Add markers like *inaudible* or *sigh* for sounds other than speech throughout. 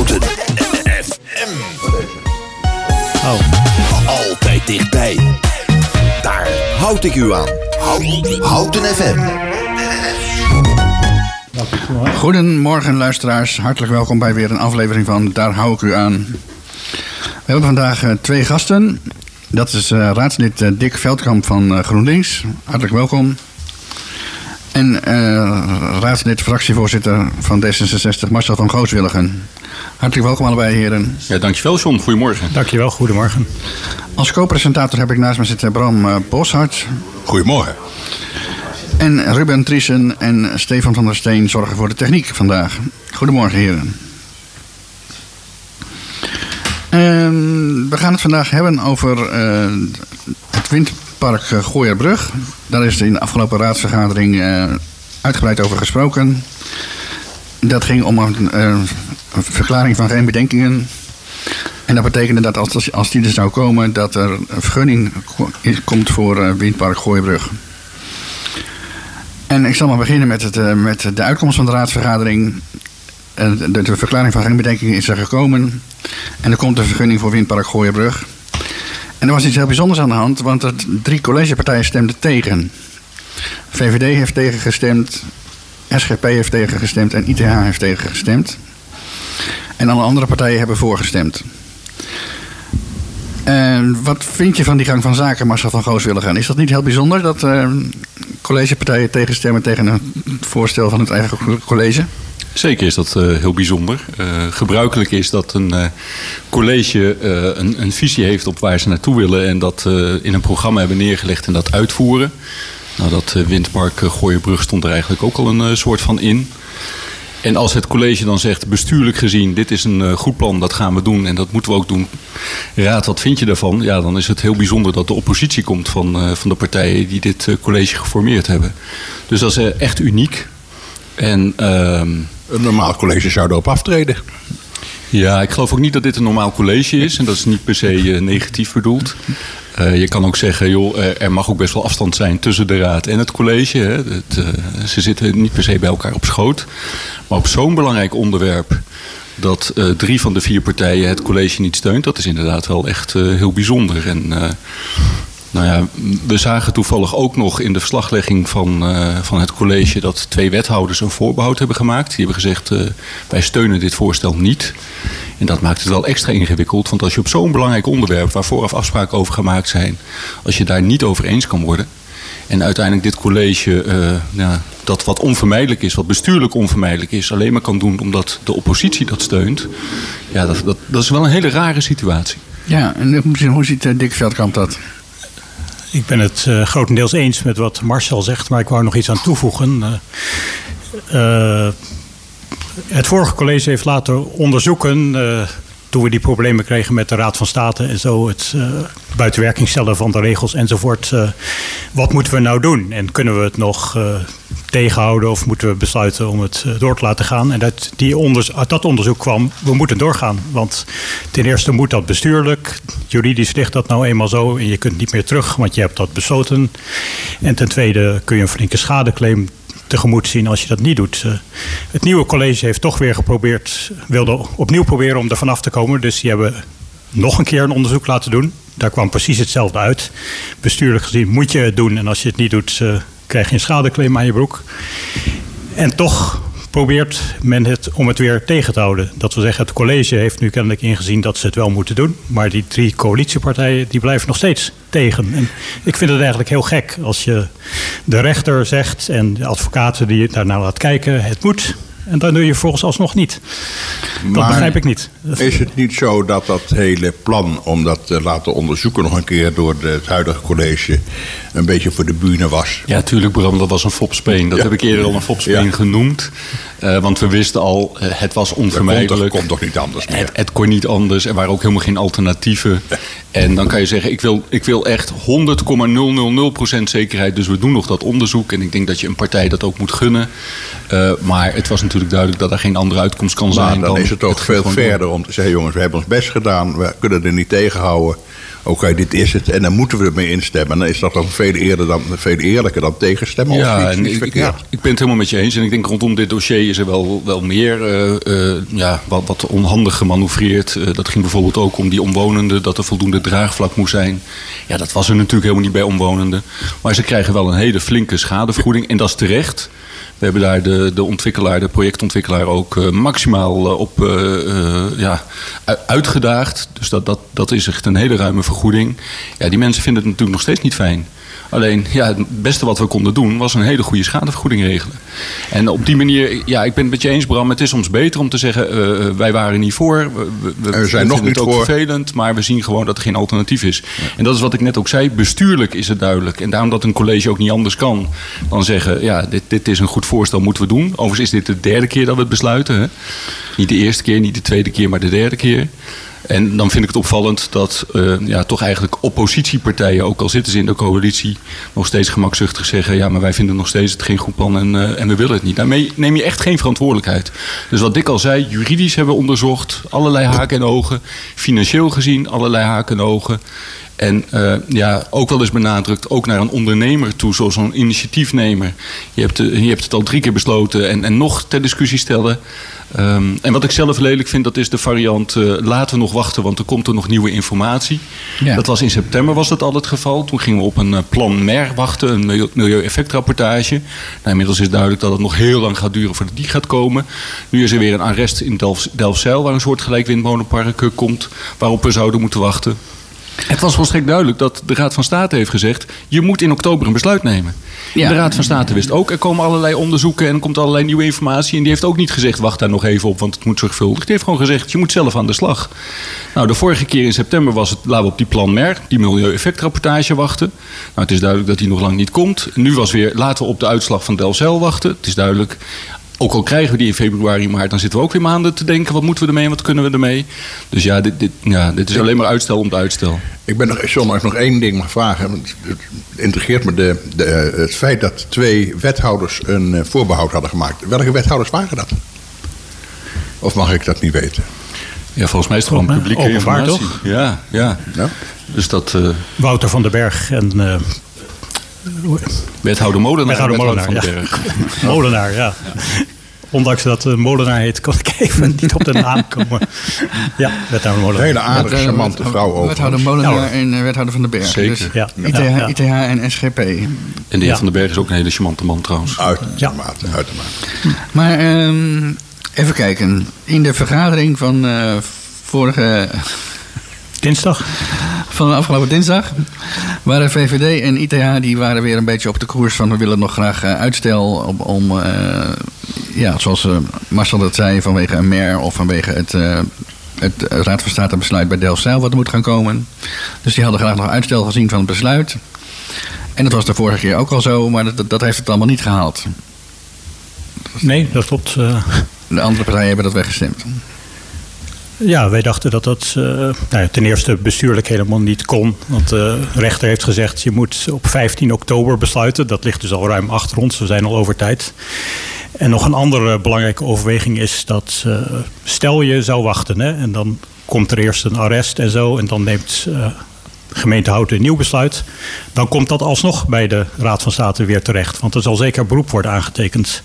Houten FM. Oh. Altijd dichtbij. Daar houd ik u aan. Houten, FM. Goedemorgen luisteraars, hartelijk welkom bij weer een aflevering van Daar hou ik u aan. We hebben vandaag eh, twee gasten. Dat is eh, raadslid eh, Dick Veldkamp van GroenLinks. Hartelijk welkom. En raadslid fractievoorzitter van D66 Marcel van Gooswilligen. Hartelijk welkom allebei heren. Ja, dankjewel John. Goedemorgen. Dankjewel, goedemorgen. Als co-presentator heb ik naast me zitten Bram eh, Boshart. Goedemorgen. En Ruben Triesen en Stefan van der Steen zorgen voor de techniek vandaag. Goedemorgen heren. Ehm, we gaan het vandaag hebben over eh, het windpark eh, Gooierbrug. Daar is in de afgelopen raadsvergadering eh, uitgebreid over gesproken. Dat ging om een, verklaring van geen bedenkingen. En dat betekende dat als, als die er zou komen, dat er een vergunning ko- komt voor eh, windpark Gooierbrug. En ik zal maar beginnen met, het, eh, met de uitkomst van de raadsvergadering. De, de verklaring van geen bedenkingen is er gekomen. En er komt een vergunning voor windpark Gooierbrug. En er was iets heel bijzonders aan de hand, want drie collegepartijen stemden tegen. VVD heeft tegengestemd, SGP heeft tegengestemd en ITH heeft tegengestemd. En alle andere partijen hebben voorgestemd. En wat vind je van die gang van zaken, Marcel van Gooswilligen? Is dat niet heel bijzonder dat eh, collegepartijen tegenstemmen tegen een voorstel van het eigen college? Zeker is dat eh, heel bijzonder. Eh, gebruikelijk is dat een college een, een visie heeft op waar ze naartoe willen en dat in een programma hebben neergelegd en dat uitvoeren. Nou, dat eh, windpark uh, Gooierbrug stond er eigenlijk ook al een eh, soort van in. En als het college dan zegt, bestuurlijk gezien, dit is een eh, goed plan, dat gaan we doen en dat moeten we ook doen. Raad, wat vind je daarvan? Ja, dan is het heel bijzonder dat de oppositie komt van, eh, van de partijen die dit eh, college geformeerd hebben. Dus dat is eh, echt uniek. En ehm, Een normaal college zou erop aftreden. Ja, ik geloof ook niet dat dit een normaal college is. En dat is niet per se eh, negatief bedoeld. Eh, je kan ook zeggen, joh, er- er mag ook best wel afstand zijn tussen de raad en het college. Hè. Het, eh, ze zitten niet per se bij elkaar op schoot. Maar op zo'n belangrijk onderwerp dat eh, drie van de vier partijen het college niet steunt, dat is inderdaad wel echt eh, heel bijzonder. En eh, nou ja, we zagen toevallig ook nog in de verslaglegging van, eh, van het college dat twee wethouders een voorbehoud hebben gemaakt. Die hebben gezegd, eh, wij steunen dit voorstel niet. En dat maakt het wel extra ingewikkeld, want als je op zo'n belangrijk onderwerp, waar vooraf afspraken over gemaakt zijn, als je daar niet over eens kan worden. En uiteindelijk dit college, eh, dat wat onvermijdelijk is, wat bestuurlijk onvermijdelijk is, alleen maar kan doen omdat de oppositie dat steunt. Ja, dat, dat, dat is wel een hele rare situatie. Ja, en hoe- ziet Dick Veldkamp dat? Ik ben het eh, grotendeels eens met wat Marcel zegt, maar ik wou nog iets aan toevoegen. Eh, eh, het vorige college heeft laten onderzoeken, toen we die problemen kregen met de Raad van State en zo, het uh, buitenwerking stellen van de regels enzovoort. Uh, wat moeten we nou doen? En kunnen we het nog uh, tegenhouden of moeten we besluiten om het door te laten gaan? En dat, die onders uit dat onderzoek kwam, we moeten doorgaan. Want ten eerste moet dat bestuurlijk, juridisch ligt dat nou eenmaal zo en je kunt niet meer terug, want je hebt dat besloten. En ten tweede kun je een flinke schadeclaim tegemoet zien als je dat niet doet. Uh, het nieuwe college heeft toch weer geprobeerd, wilde opnieuw proberen om er vanaf te komen. Dus die hebben nog een keer een onderzoek laten doen. Daar kwam precies hetzelfde uit. Bestuurlijk gezien moet je het doen en als je het niet doet, uh, krijg je een schadeclaim aan je broek. En toch probeert men het om het weer tegen te houden. Dat wil zeggen, het college heeft nu kennelijk ingezien dat ze het wel moeten doen. Maar die drie coalitiepartijen die blijven nog steeds tegen. En ik vind het eigenlijk heel gek als je de rechter zegt en de advocaten die daarnaar laat kijken, het moet. En dan doe je volgens alsnog niet. Dat maar begrijp ik niet. Is het niet zo dat dat hele plan om dat te laten onderzoeken nog een keer door het huidige college een beetje voor de bühne was? Ja, tuurlijk Bram, dat was een fopspeen. Dat ja. heb ik eerder al een fopspeen ja. genoemd. Uh, want we wisten al, uh, het was onvermijdelijk. Het kon, toch niet anders meer? Het, het, kon niet anders. Er waren ook helemaal geen alternatieven. En dan kan je zeggen, ik wil, ik wil echt 100,000% zekerheid. Dus we doen nog dat onderzoek. En ik denk dat je een partij dat ook moet gunnen. Uh, maar het was natuurlijk duidelijk dat er geen andere uitkomst kan zijn. Dan, dan is het ook veel verder om te zeggen, jongens, we hebben ons best gedaan. We kunnen er niet tegenhouden. oké, dit is het en dan moeten we ermee instemmen. Dan is dat dan veel, eerder dan, veel eerlijker dan tegenstemmen. of Ja, iets, en iets ik ben het helemaal met je eens. En ik denk rondom dit dossier is er wel, wel meer eh, eh, ja, wat, wat onhandig gemanoeuvreerd. Eh, dat ging bijvoorbeeld ook om die omwonenden, dat er voldoende draagvlak moest zijn. Ja, dat was er natuurlijk helemaal niet bij omwonenden. Maar ze krijgen wel een hele flinke schadevergoeding en dat is terecht. We hebben daar de, de ontwikkelaar, de projectontwikkelaar ook eh, maximaal eh, op eh, ja, uitgedaagd. Dus dat, dat, dat is echt een hele ruime vergoeding. Ja, die mensen vinden het natuurlijk nog steeds niet fijn. Alleen, ja, het beste wat we konden doen was een hele goede schadevergoeding regelen. En op die manier, ja, ik ben het met je eens, Bram. Het is soms beter om te zeggen: eh, eh, wij waren niet voor. We, Er zijn nog het niet ook voor. vervelend, maar we zien gewoon dat er geen alternatief is. En dat is wat ik net ook zei. Bestuurlijk is het duidelijk. En daarom dat een college ook niet anders kan dan zeggen: ja, dit, dit is een goed voorstel, moeten we doen. Overigens is dit de derde keer dat we het besluiten. Hè? Niet de eerste keer, niet de tweede keer, maar de derde keer. En dan vind ik het opvallend dat eh, ja, toch eigenlijk oppositiepartijen, ook al zitten ze in de coalitie, nog steeds gemakzuchtig zeggen: ja, maar wij vinden nog steeds het geen goed plan en, eh, en we willen het niet. Daarmee neem je echt geen verantwoordelijkheid. Dus wat Dick al zei, juridisch hebben we onderzocht, allerlei haken en ogen. Financieel gezien, allerlei haken en ogen. En eh, ja, ook wel eens benadrukt, ook naar een ondernemer toe, zoals een initiatiefnemer. Je hebt, eh, je hebt het al drie keer besloten en, en nog ter discussie stellen. Ehm, en wat ik zelf lelijk vind, dat is de variant eh, laten we nog wachten, want er komt er nog nieuwe informatie. Ja. Dat was in september was dat al het geval. Toen gingen we op een plan MER wachten, een milieu- milieueffectrapportage. Nou, inmiddels is duidelijk dat het nog heel lang gaat duren voordat die gaat komen. Nu is er weer een arrest in Delf- Delfzijl, waar een soort gelijk windmolenpark komt, waarop we zouden moeten wachten. Het was volstrekt duidelijk dat de Raad van State heeft gezegd: je moet in oktober een besluit nemen. Ja. De Raad van State wist ook, er komen allerlei onderzoeken en er komt allerlei nieuwe informatie. En die heeft ook niet gezegd: wacht daar nog even op, want het moet zorgvuldig. Die heeft gewoon gezegd: je moet zelf aan de slag. Nou, de vorige keer in september was het, laten we op die plan MER, die milieueffectrapportage wachten. Nou, het is duidelijk dat die nog lang niet komt. Nu was weer, laten we op de uitslag van Delfzijl wachten. Het is duidelijk. Ook al krijgen we die in februari, maart, dan zitten we ook weer maanden te denken: wat moeten we ermee en wat kunnen we ermee? Dus ja, dit, dit, ja, dit is alleen maar uitstel om het uitstel. Ik ben nog, John, als ik nog één ding mag vragen. Het integreert me de, de, het feit dat twee wethouders een eh, voorbehoud hadden gemaakt. Welke wethouders waren dat? Of mag ik dat niet weten? Ja, volgens mij is het gewoon publieke openbaar, informatie. Ja, ja. Ja? Dus dat eh, Wouter van den Berg en eh, wethouder Molenaar. wethouder Molenaar. van Ja. den Berg. *laughs* Molenaar, ja. Ondanks dat het Molenaar heet, kon ik even *laughs* niet op de naam komen. Ja, wethouder Een Molenaar. hele aardige, eh, charmante vrouw overigens. Wethouder Molenaar en eh, wethouder van den Berg. Zeker. Dus Ja, ITH, ja. ITH en SGP. En de heer Ja. Van den Berg is ook een hele charmante man trouwens. Uitermate, uitermate. Maar ehm, even kijken. In de vergadering van eh, vorige Dinsdag? van afgelopen dinsdag waren VVD en ITH die waren weer een beetje op de koers van we willen nog graag eh, uitstel om, om eh, ja, zoals eh, Marcel dat zei, vanwege een mer of vanwege het, het Raad van State besluit bij Delfzijl wat er moet gaan komen. Dus die hadden graag nog uitstel gezien van het besluit. En dat was de vorige keer ook al zo, maar dat, dat heeft het allemaal niet gehaald. Nee, dat klopt. De andere partijen hebben dat weggestemd. Ja, wij dachten dat dat eh, nou ten eerste bestuurlijk helemaal niet kon. Want de rechter heeft gezegd, je moet op 15 oktober besluiten. Dat ligt dus al ruim achter ons, we zijn al over tijd. En nog een andere belangrijke overweging is dat eh, stel je zou wachten... Hè, en dan komt er eerst een arrest en zo... en dan neemt eh, gemeente Houten een nieuw besluit... dan komt dat alsnog bij de Raad van State weer terecht. Want er zal zeker beroep worden aangetekend.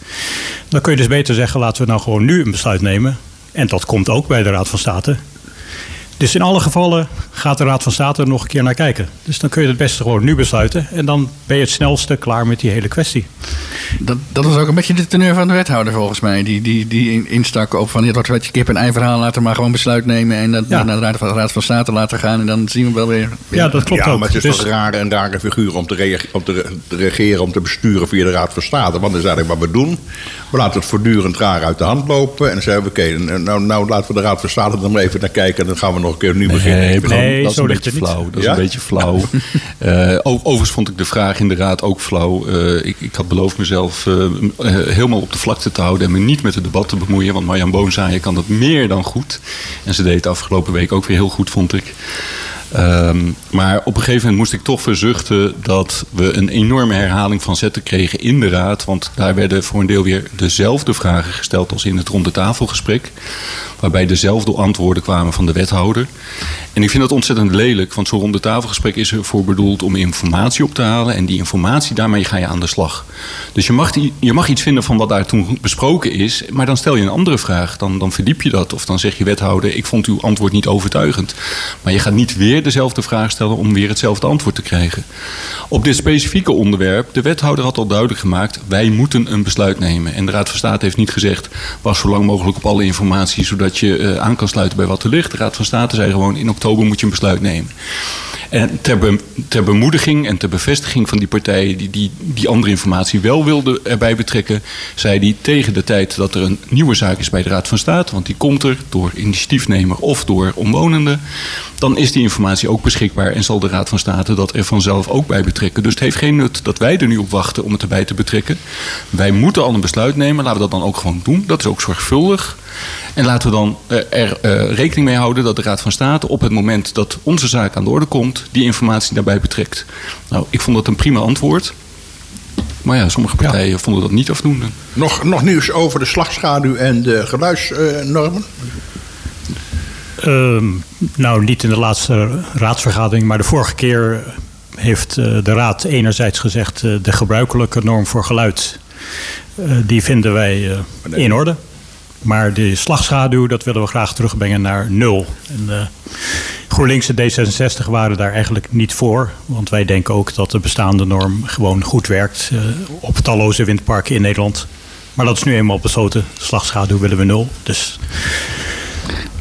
Dan kun je dus beter zeggen, laten we nou gewoon nu een besluit nemen... En dat komt ook bij de Raad van State. Dus in alle gevallen gaat de Raad van State er nog een keer naar kijken. Dus dan kun je het beste gewoon nu besluiten. En dan ben je het snelste klaar met die hele kwestie. Dat, dat was ook een beetje de teneur van de wethouder volgens mij. Die, die, die in- instak op van, dit wordt wat je kip en ei verhaal. Laten we maar gewoon besluit nemen en dat Ja. naar de Raad van, Raad van State laten gaan. En dan zien we wel weer. weer- Ja, dat klopt ja, ook. maar het is Dus- toch een rare en rare figuur om te, om te re- te regeren, om te besturen via de Raad van State. Want dat is eigenlijk wat we doen. We laten het voortdurend raar uit de hand lopen. En dan zeggen we, oké, nou, nou laten we de Raad van State er maar even naar kijken. En dan gaan we nog een keer nu beginnen. Nee, Bram, Nee, dat is zo een ligt beetje niet. flauw. Dat is Ja? een beetje flauw. *laughs* Eh, overigens vond ik de vraag in de raad ook flauw. Eh, ik, ik had beloofd mezelf eh, helemaal op de vlakte te houden en me niet met het debat te bemoeien. Want Marjan Boonzaaien kan dat meer dan goed. En ze deed het afgelopen week ook weer heel goed, vond ik. Ehm, maar op een gegeven moment moest ik toch verzuchten dat we een enorme herhaling van zetten kregen in de raad. Want daar werden voor een deel weer dezelfde vragen gesteld als in het ronde tafelgesprek. waarbij dezelfde antwoorden kwamen van de wethouder. En ik vind dat ontzettend lelijk, want zo'n ronde tafelgesprek is ervoor bedoeld om informatie op te halen. En die informatie, daarmee ga je aan de slag. Dus je mag, je mag iets vinden van wat daar toen besproken is, maar dan stel je een andere vraag. Dan, dan verdiep je dat. Of dan zeg je wethouder, ik vond uw antwoord niet overtuigend. Maar je gaat niet weer dezelfde vraag stellen om weer hetzelfde antwoord te krijgen. Op dit specifieke onderwerp, de wethouder had al duidelijk gemaakt, wij moeten een besluit nemen. En de Raad van State heeft niet gezegd, was zo lang mogelijk op alle informatie, zodat je uh, aan kan sluiten bij wat er ligt. De Raad van State zei gewoon, in oktober moet je een besluit nemen. En ter, ter bemoediging en ter bevestiging van die partijen die, die die andere informatie wel wilden erbij betrekken, zei hij tegen de tijd dat er een nieuwe zaak is bij de Raad van State, want die komt er door initiatiefnemer of door omwonenden, dan is die informatie ook beschikbaar en zal de Raad van State dat er vanzelf ook bij betrekken. Dus het heeft geen nut dat wij er nu op wachten om het erbij te betrekken. Wij moeten al een besluit nemen, laten we dat dan ook gewoon doen. Dat is ook zorgvuldig. En laten we dan uh, er uh, rekening mee houden dat de Raad van State op het moment dat onze zaak aan de orde komt, die informatie daarbij betrekt. Nou, ik vond dat een prima antwoord. Maar ja, sommige partijen ja. vonden dat niet afdoende. Nog, nog nieuws over de slagschaduw en de geluidsnormen? Uh, nou, niet in de laatste raadsvergadering, maar de vorige keer heeft uh, de raad enerzijds gezegd uh, de gebruikelijke norm voor geluid, uh, die vinden wij in orde. Maar de slagschaduw, dat willen we graag terugbrengen naar nul. En uh, GroenLinks en D66 waren daar eigenlijk niet voor. Want wij denken ook dat de bestaande norm gewoon goed werkt uh, op talloze windparken in Nederland. Maar dat is nu eenmaal besloten. Slagschaduw willen we nul. Dus,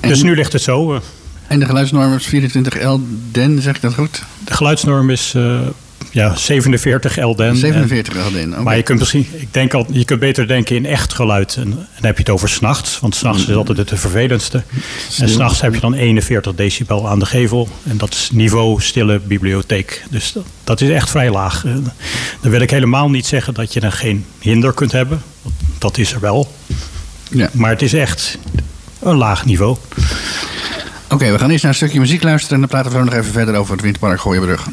en, dus nu ligt het zo. Uh, en de geluidsnorm is 24 L den, zeg ik dat goed? De geluidsnorm is uh, ja, 47 LDN. 47 LDN, okay. Maar je kunt misschien, ik denk al, je kunt beter denken in echt geluid. En, dan heb je het over s'nachts, want s'nachts is altijd het vervelendste. En s'nachts heb je dan 41 decibel aan de gevel. En dat is niveau stille bibliotheek. Dus dat, dat is echt vrij laag. Dan wil ik helemaal niet zeggen dat je dan geen hinder kunt hebben. Dat is er wel. Ja. Maar het is echt een laag niveau. Oké, we gaan eerst naar een stukje muziek luisteren en dan praten we nog even verder over het windpark Gooienbrug.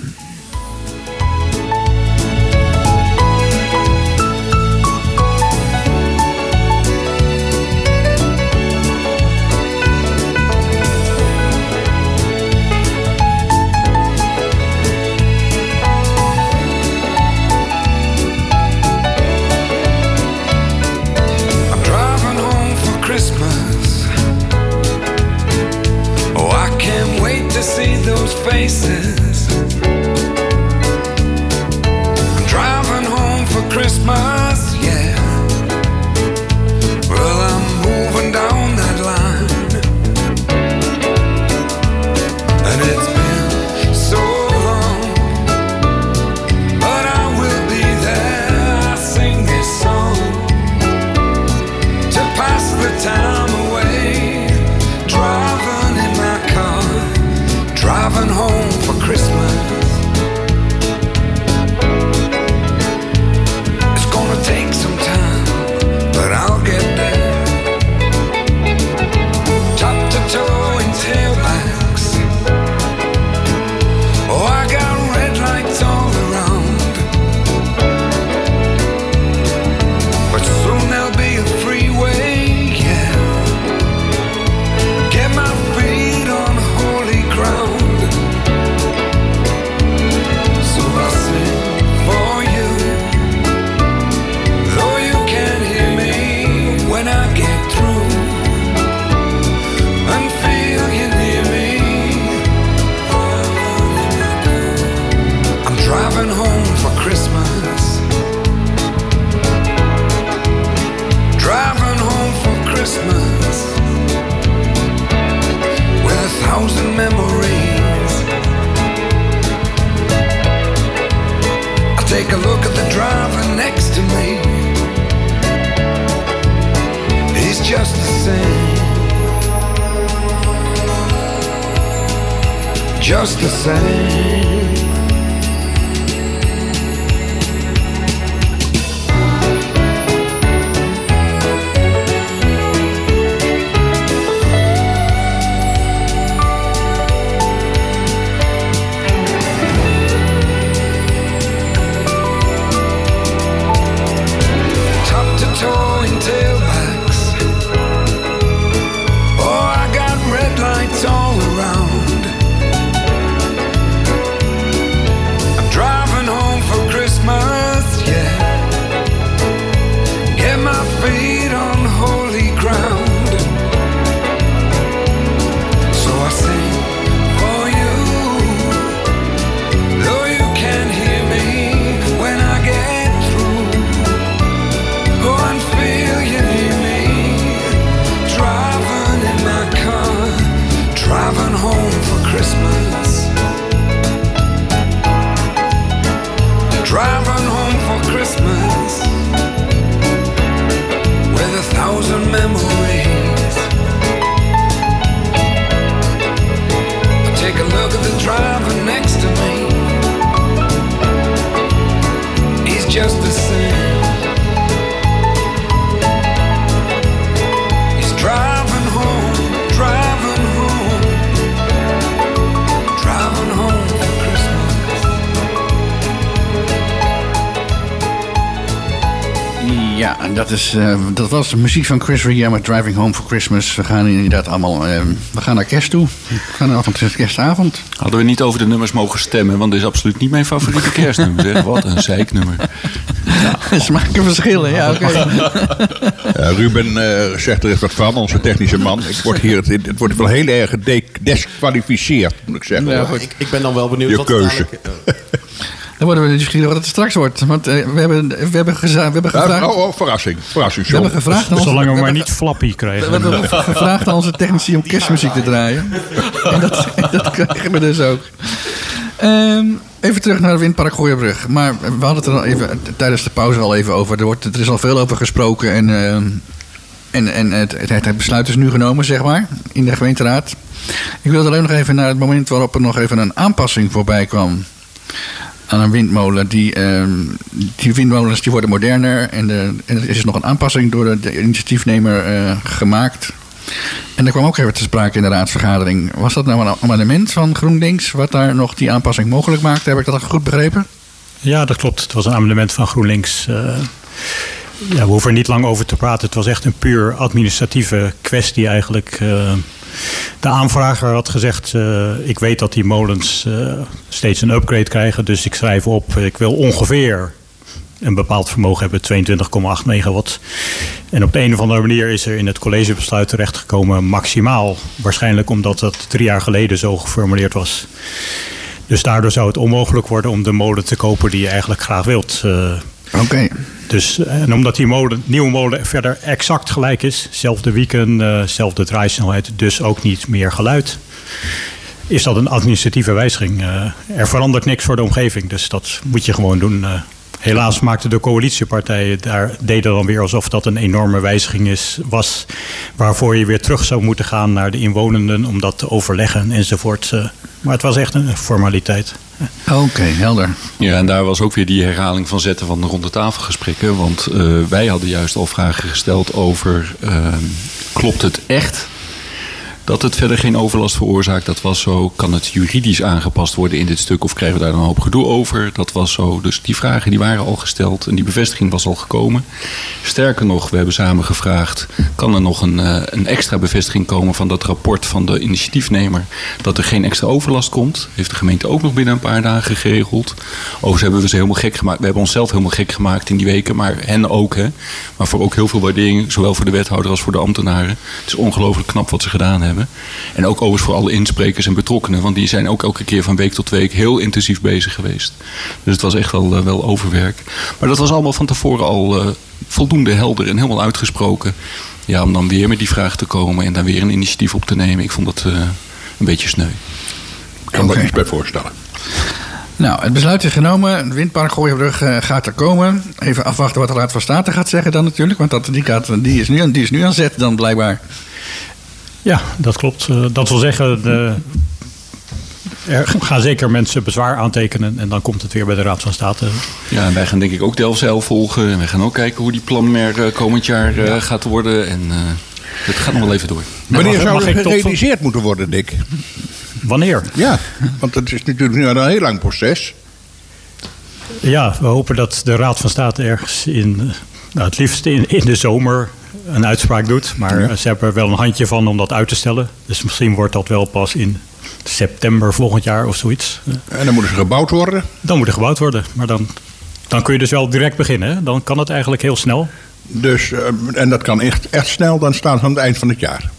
Is, eh, dat was de muziek van Chris Rea met Driving Home for Christmas. We gaan inderdaad allemaal... eh, we gaan naar kerst toe. We gaan naar avond, kerstavond. Hadden we niet over de nummers mogen stemmen, want dit is absoluut niet mijn favoriete *laughs* kerstnummer. Zeg. Wat een zeiknummer. Smaken verschillen, ja oké. Ja, Ruben eh, zegt er eens wat van, onze technische man. Ik word hier, het, het wordt wel heel erg gedesqualificeerd, moet ik zeggen. Ja. Ik, ik ben dan wel benieuwd Je wat keuze. Dan worden we nieuwsgierig wat het straks wordt. Want eh, we, hebben, we, hebben we hebben gevraagd... oh, oh, verrassing. Verrassing, we hebben gevraagd aan Zolang we maar niet flappy krijgen. We hebben gevraagd aan onze technici om kerstmuziek te draaien. En dat, *laughs* dat krijgen we dus ook. Ehm, even terug naar Windpark Gooienbrug. Maar we hadden het er al even, tijdens de pauze al even over. Er, wordt, er is al veel over gesproken. En, ehm, en, en het, het, het besluit is nu genomen, zeg maar, in de gemeenteraad. Ik wilde alleen nog even naar het moment waarop er nog even een aanpassing voorbij kwam. Aan een windmolen. Die, ehm, die windmolens die worden moderner. En, er is nog een aanpassing door de, initiatiefnemer eh, gemaakt. En er kwam ook even te sprake in de raadsvergadering. Was dat nou een amendement van GroenLinks... wat daar nog die aanpassing mogelijk maakte? Heb ik dat goed begrepen? Ja, dat klopt. Het was een amendement van GroenLinks. Eh, ja, we hoeven er niet lang over te praten. Het was echt een puur administratieve kwestie eigenlijk. De aanvrager had gezegd, eh, ik weet dat die molens eh, steeds een upgrade krijgen. Dus ik schrijf op, ik wil ongeveer een bepaald vermogen hebben, 22,8 megawatt. En op de een of andere manier is er in het collegebesluit terechtgekomen maximaal. Waarschijnlijk omdat dat drie jaar geleden zo geformuleerd was. Dus daardoor zou het onmogelijk worden om de molen te kopen die je eigenlijk graag wilt. Eh, Oké. dus, en omdat die molen, nieuwe molen verder exact gelijk is, zelfde wieken, eh, zelfde draaisnelheid, dus ook niet meer geluid, is dat een administratieve wijziging. Eh, er verandert niks voor de omgeving, dus dat moet je gewoon doen. Eh, helaas maakten de coalitiepartijen daar deden dan weer alsof dat een enorme wijziging is, was, waarvoor je weer terug zou moeten gaan naar de inwonenden om dat te overleggen enzovoort. Eh, maar het was echt een formaliteit. *laughs* Oké, helder. Ja, en daar was ook weer die herhaling van zetten van de ronde tafelgesprekken. Want eh, wij hadden juist al vragen gesteld over... eh, klopt het echt dat het verder geen overlast veroorzaakt? Dat was zo. Kan het juridisch aangepast worden in dit stuk of krijgen we daar een hoop gedoe over? Dat was zo. Dus die vragen die waren al gesteld en die bevestiging was al gekomen. Sterker nog, we hebben samen gevraagd... kan er nog een, eh, een extra bevestiging komen van dat rapport van de initiatiefnemer... dat er geen extra overlast komt? Heeft de gemeente ook nog binnen een paar dagen geregeld. Overigens hebben we ze helemaal gek gemaakt. We hebben onszelf helemaal gek gemaakt in die weken, maar hen ook. Hè. Maar voor ook heel veel waardering, zowel voor de wethouder als voor de ambtenaren. Het is ongelooflijk knap wat ze gedaan hebben. En ook overigens voor alle insprekers en betrokkenen. Want die zijn ook elke keer van week tot week heel intensief bezig geweest. Dus het was echt wel, eh, wel overwerk. Maar dat was allemaal van tevoren al eh, voldoende helder en helemaal uitgesproken. Ja, om dan weer met die vraag te komen en dan weer een initiatief op te nemen. Ik vond dat eh, een beetje sneu. Ik kan me er iets bij voorstellen. Nou, het besluit is genomen. Het windpark Gooienbrug eh, gaat er komen. Even afwachten wat de Raad van State gaat zeggen dan natuurlijk. Want dat, die, gaat, die, is nu, aan- die is nu aan zet dan blijkbaar. Ja, dat klopt. Eh, Dat wil zeggen, de, er gaan zeker mensen bezwaar aantekenen en dan komt het weer bij de Raad van State. Ja, en wij gaan denk ik ook Delfzijl volgen. En wij gaan ook kijken hoe die plan er eh, komend jaar eh, gaat worden. En eh het gaat nog wel even door. Wanneer mag- zou mag het tot- gerealiseerd moeten worden, Dick? Wanneer? Ja, want het is natuurlijk nu al een heel lang proces. Ja, we hopen dat de Raad van State ergens in, nou, het liefst in, in de zomer een uitspraak doet. Maar Ja. eh, ze hebben er wel een handje van om dat uit te stellen. Dus misschien wordt dat wel pas in september volgend jaar of zoiets. En dan moeten ze gebouwd worden. Dan moet er gebouwd worden. Maar dan, dan kun je dus wel direct beginnen. hè? Dan kan het eigenlijk heel snel. Dus, eh, en dat kan echt, echt snel, dan staan ze aan het eind van het jaar.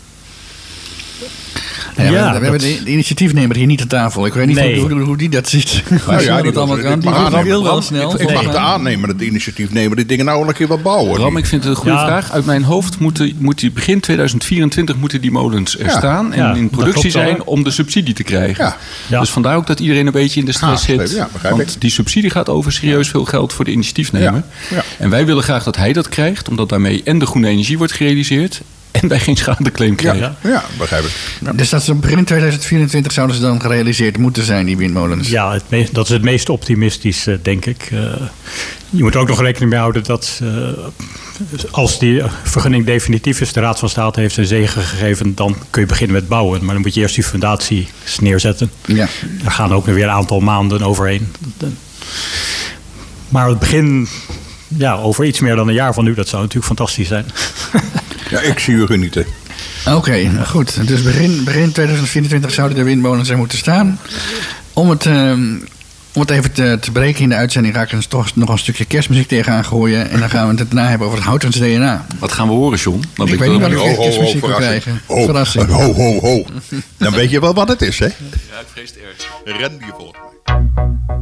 Ja, we, we dat- hebben de, initiatiefnemer hier niet aan tafel. Ik weet niet Nee. hoe, hoe, hoe die dat ziet. *laughs* Snel die dat allemaal kan. Die heel wel snel. Ik, ik mag de aannemen dat de initiatiefnemer die dingen nou een keer wat bouwen. Bram, ik vind het een goede Ja. vraag. Uit mijn hoofd moeten, moet die begin 2024 moeten die molens er Ja. staan. En Ja, in productie zijn om de subsidie te krijgen. Ja. Ja. Dus vandaar ook dat iedereen een beetje in de stress Aangeschreven, zit. ja, want ik. die subsidie gaat over serieus veel geld voor de initiatiefnemer. Ja. Ja. En wij willen graag dat hij dat krijgt. Omdat daarmee en de groene energie wordt gerealiseerd. *laughs* En wij geen schadeclaim krijgen. ja. begrijp ik. Ja. Dus dat ze begin 2024 zouden ze dan gerealiseerd moeten zijn, die windmolens. Ja, het me- dat is het meest optimistisch, eh, denk ik. Eh, je moet er ook nog rekening mee houden dat eh, als die vergunning definitief is, de Raad van State heeft zijn zegen gegeven, dan kun je beginnen met bouwen. Maar dan moet je eerst die fundatie neerzetten. Ja. Daar gaan ook weer een aantal maanden overheen. Maar het begin ja, over iets meer dan een jaar van nu, dat zou natuurlijk fantastisch zijn. *laughs* Ja, ik zie u genieten. Oké, nou goed. Dus begin, begin 2024 zouden de windmolens er moeten staan. Om het, ehm, om het even te, te breken in de uitzending ga ik er toch nog een stukje kerstmuziek tegenaan gooien. En dan gaan we het daarna hebben over het Houtens DNA. Wat gaan we horen, John? Dan Ik weet niet wat ik benieuwd. echt kerstmuziek wil krijgen. Ho, Verrassing. ho, ho, ho. Dan weet je wel wat het is, hè? Ja, ik vrees het erg. Randy volgt mij.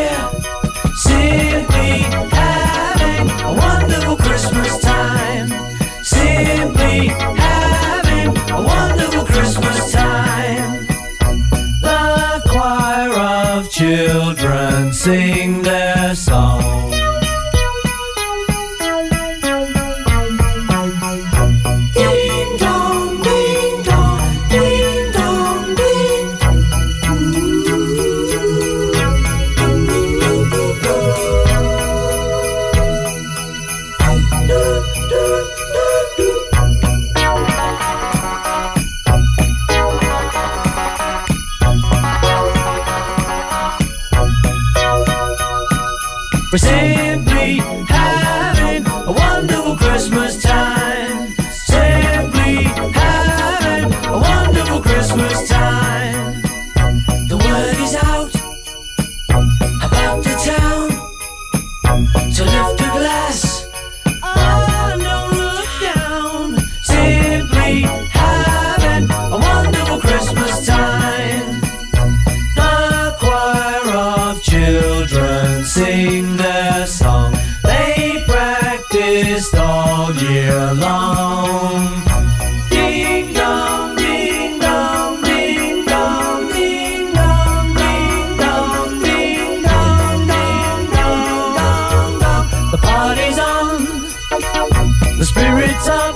Spirit's up.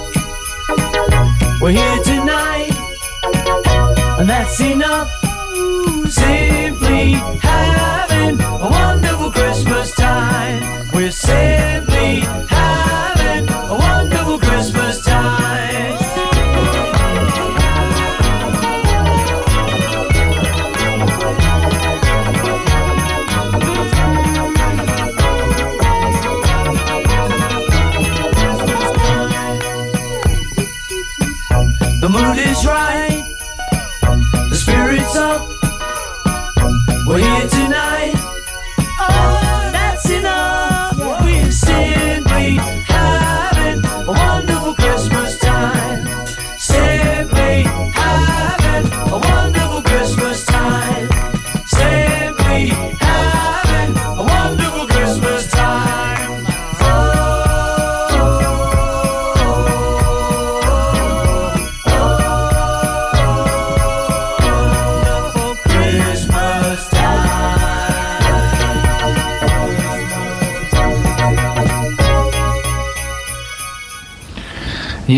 We're here tonight and that's enough.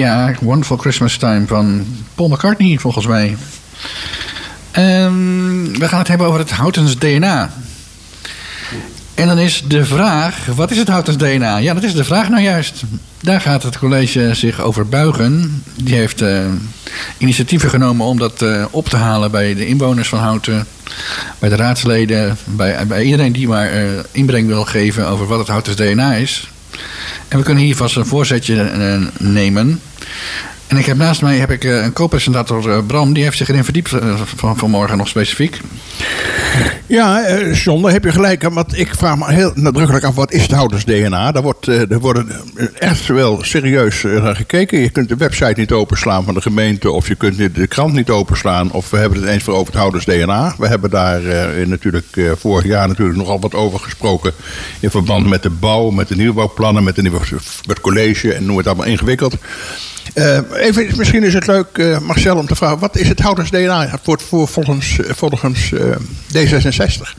Ja, Wonderful Christmas Time van Paul McCartney, volgens mij. Ehm, we gaan het hebben over het Houtens DNA. En dan is de vraag, wat is het Houtens DNA? Ja, dat is de vraag nou juist. Daar gaat het college zich over buigen. Die heeft eh, initiatieven genomen om dat eh, op te halen bij de inwoners van Houten. Bij de raadsleden, bij, bij iedereen die maar eh, inbreng wil geven over wat het Houtens DNA is. En we kunnen hier vast een voorzetje nemen. En ik heb naast mij heb ik, eh, een co-presentator, eh, Bram, die heeft zich erin verdiept eh, van, vanmorgen nog specifiek. Ja, daar heb je gelijk. Want ik vraag me heel nadrukkelijk af, wat is het houders-DNA? Daar wordt, wordt eh, echt wel serieus naar gekeken. Je kunt de website niet openslaan van de gemeente... of je kunt de- krant niet openslaan... of we hebben het eens voor over het houders-DNA. We hebben daar natuurlijk vorig jaar natuurlijk nogal wat over gesproken... in verband met de bouw, met de nieuwbouwplannen... met, de nieuwe, met college en noem het allemaal ingewikkeld... Eh, even, misschien is het leuk, eh, Marcel, om te vragen... wat is het houders-DNA voor, voor, volgens, eh, volgens eh, D66?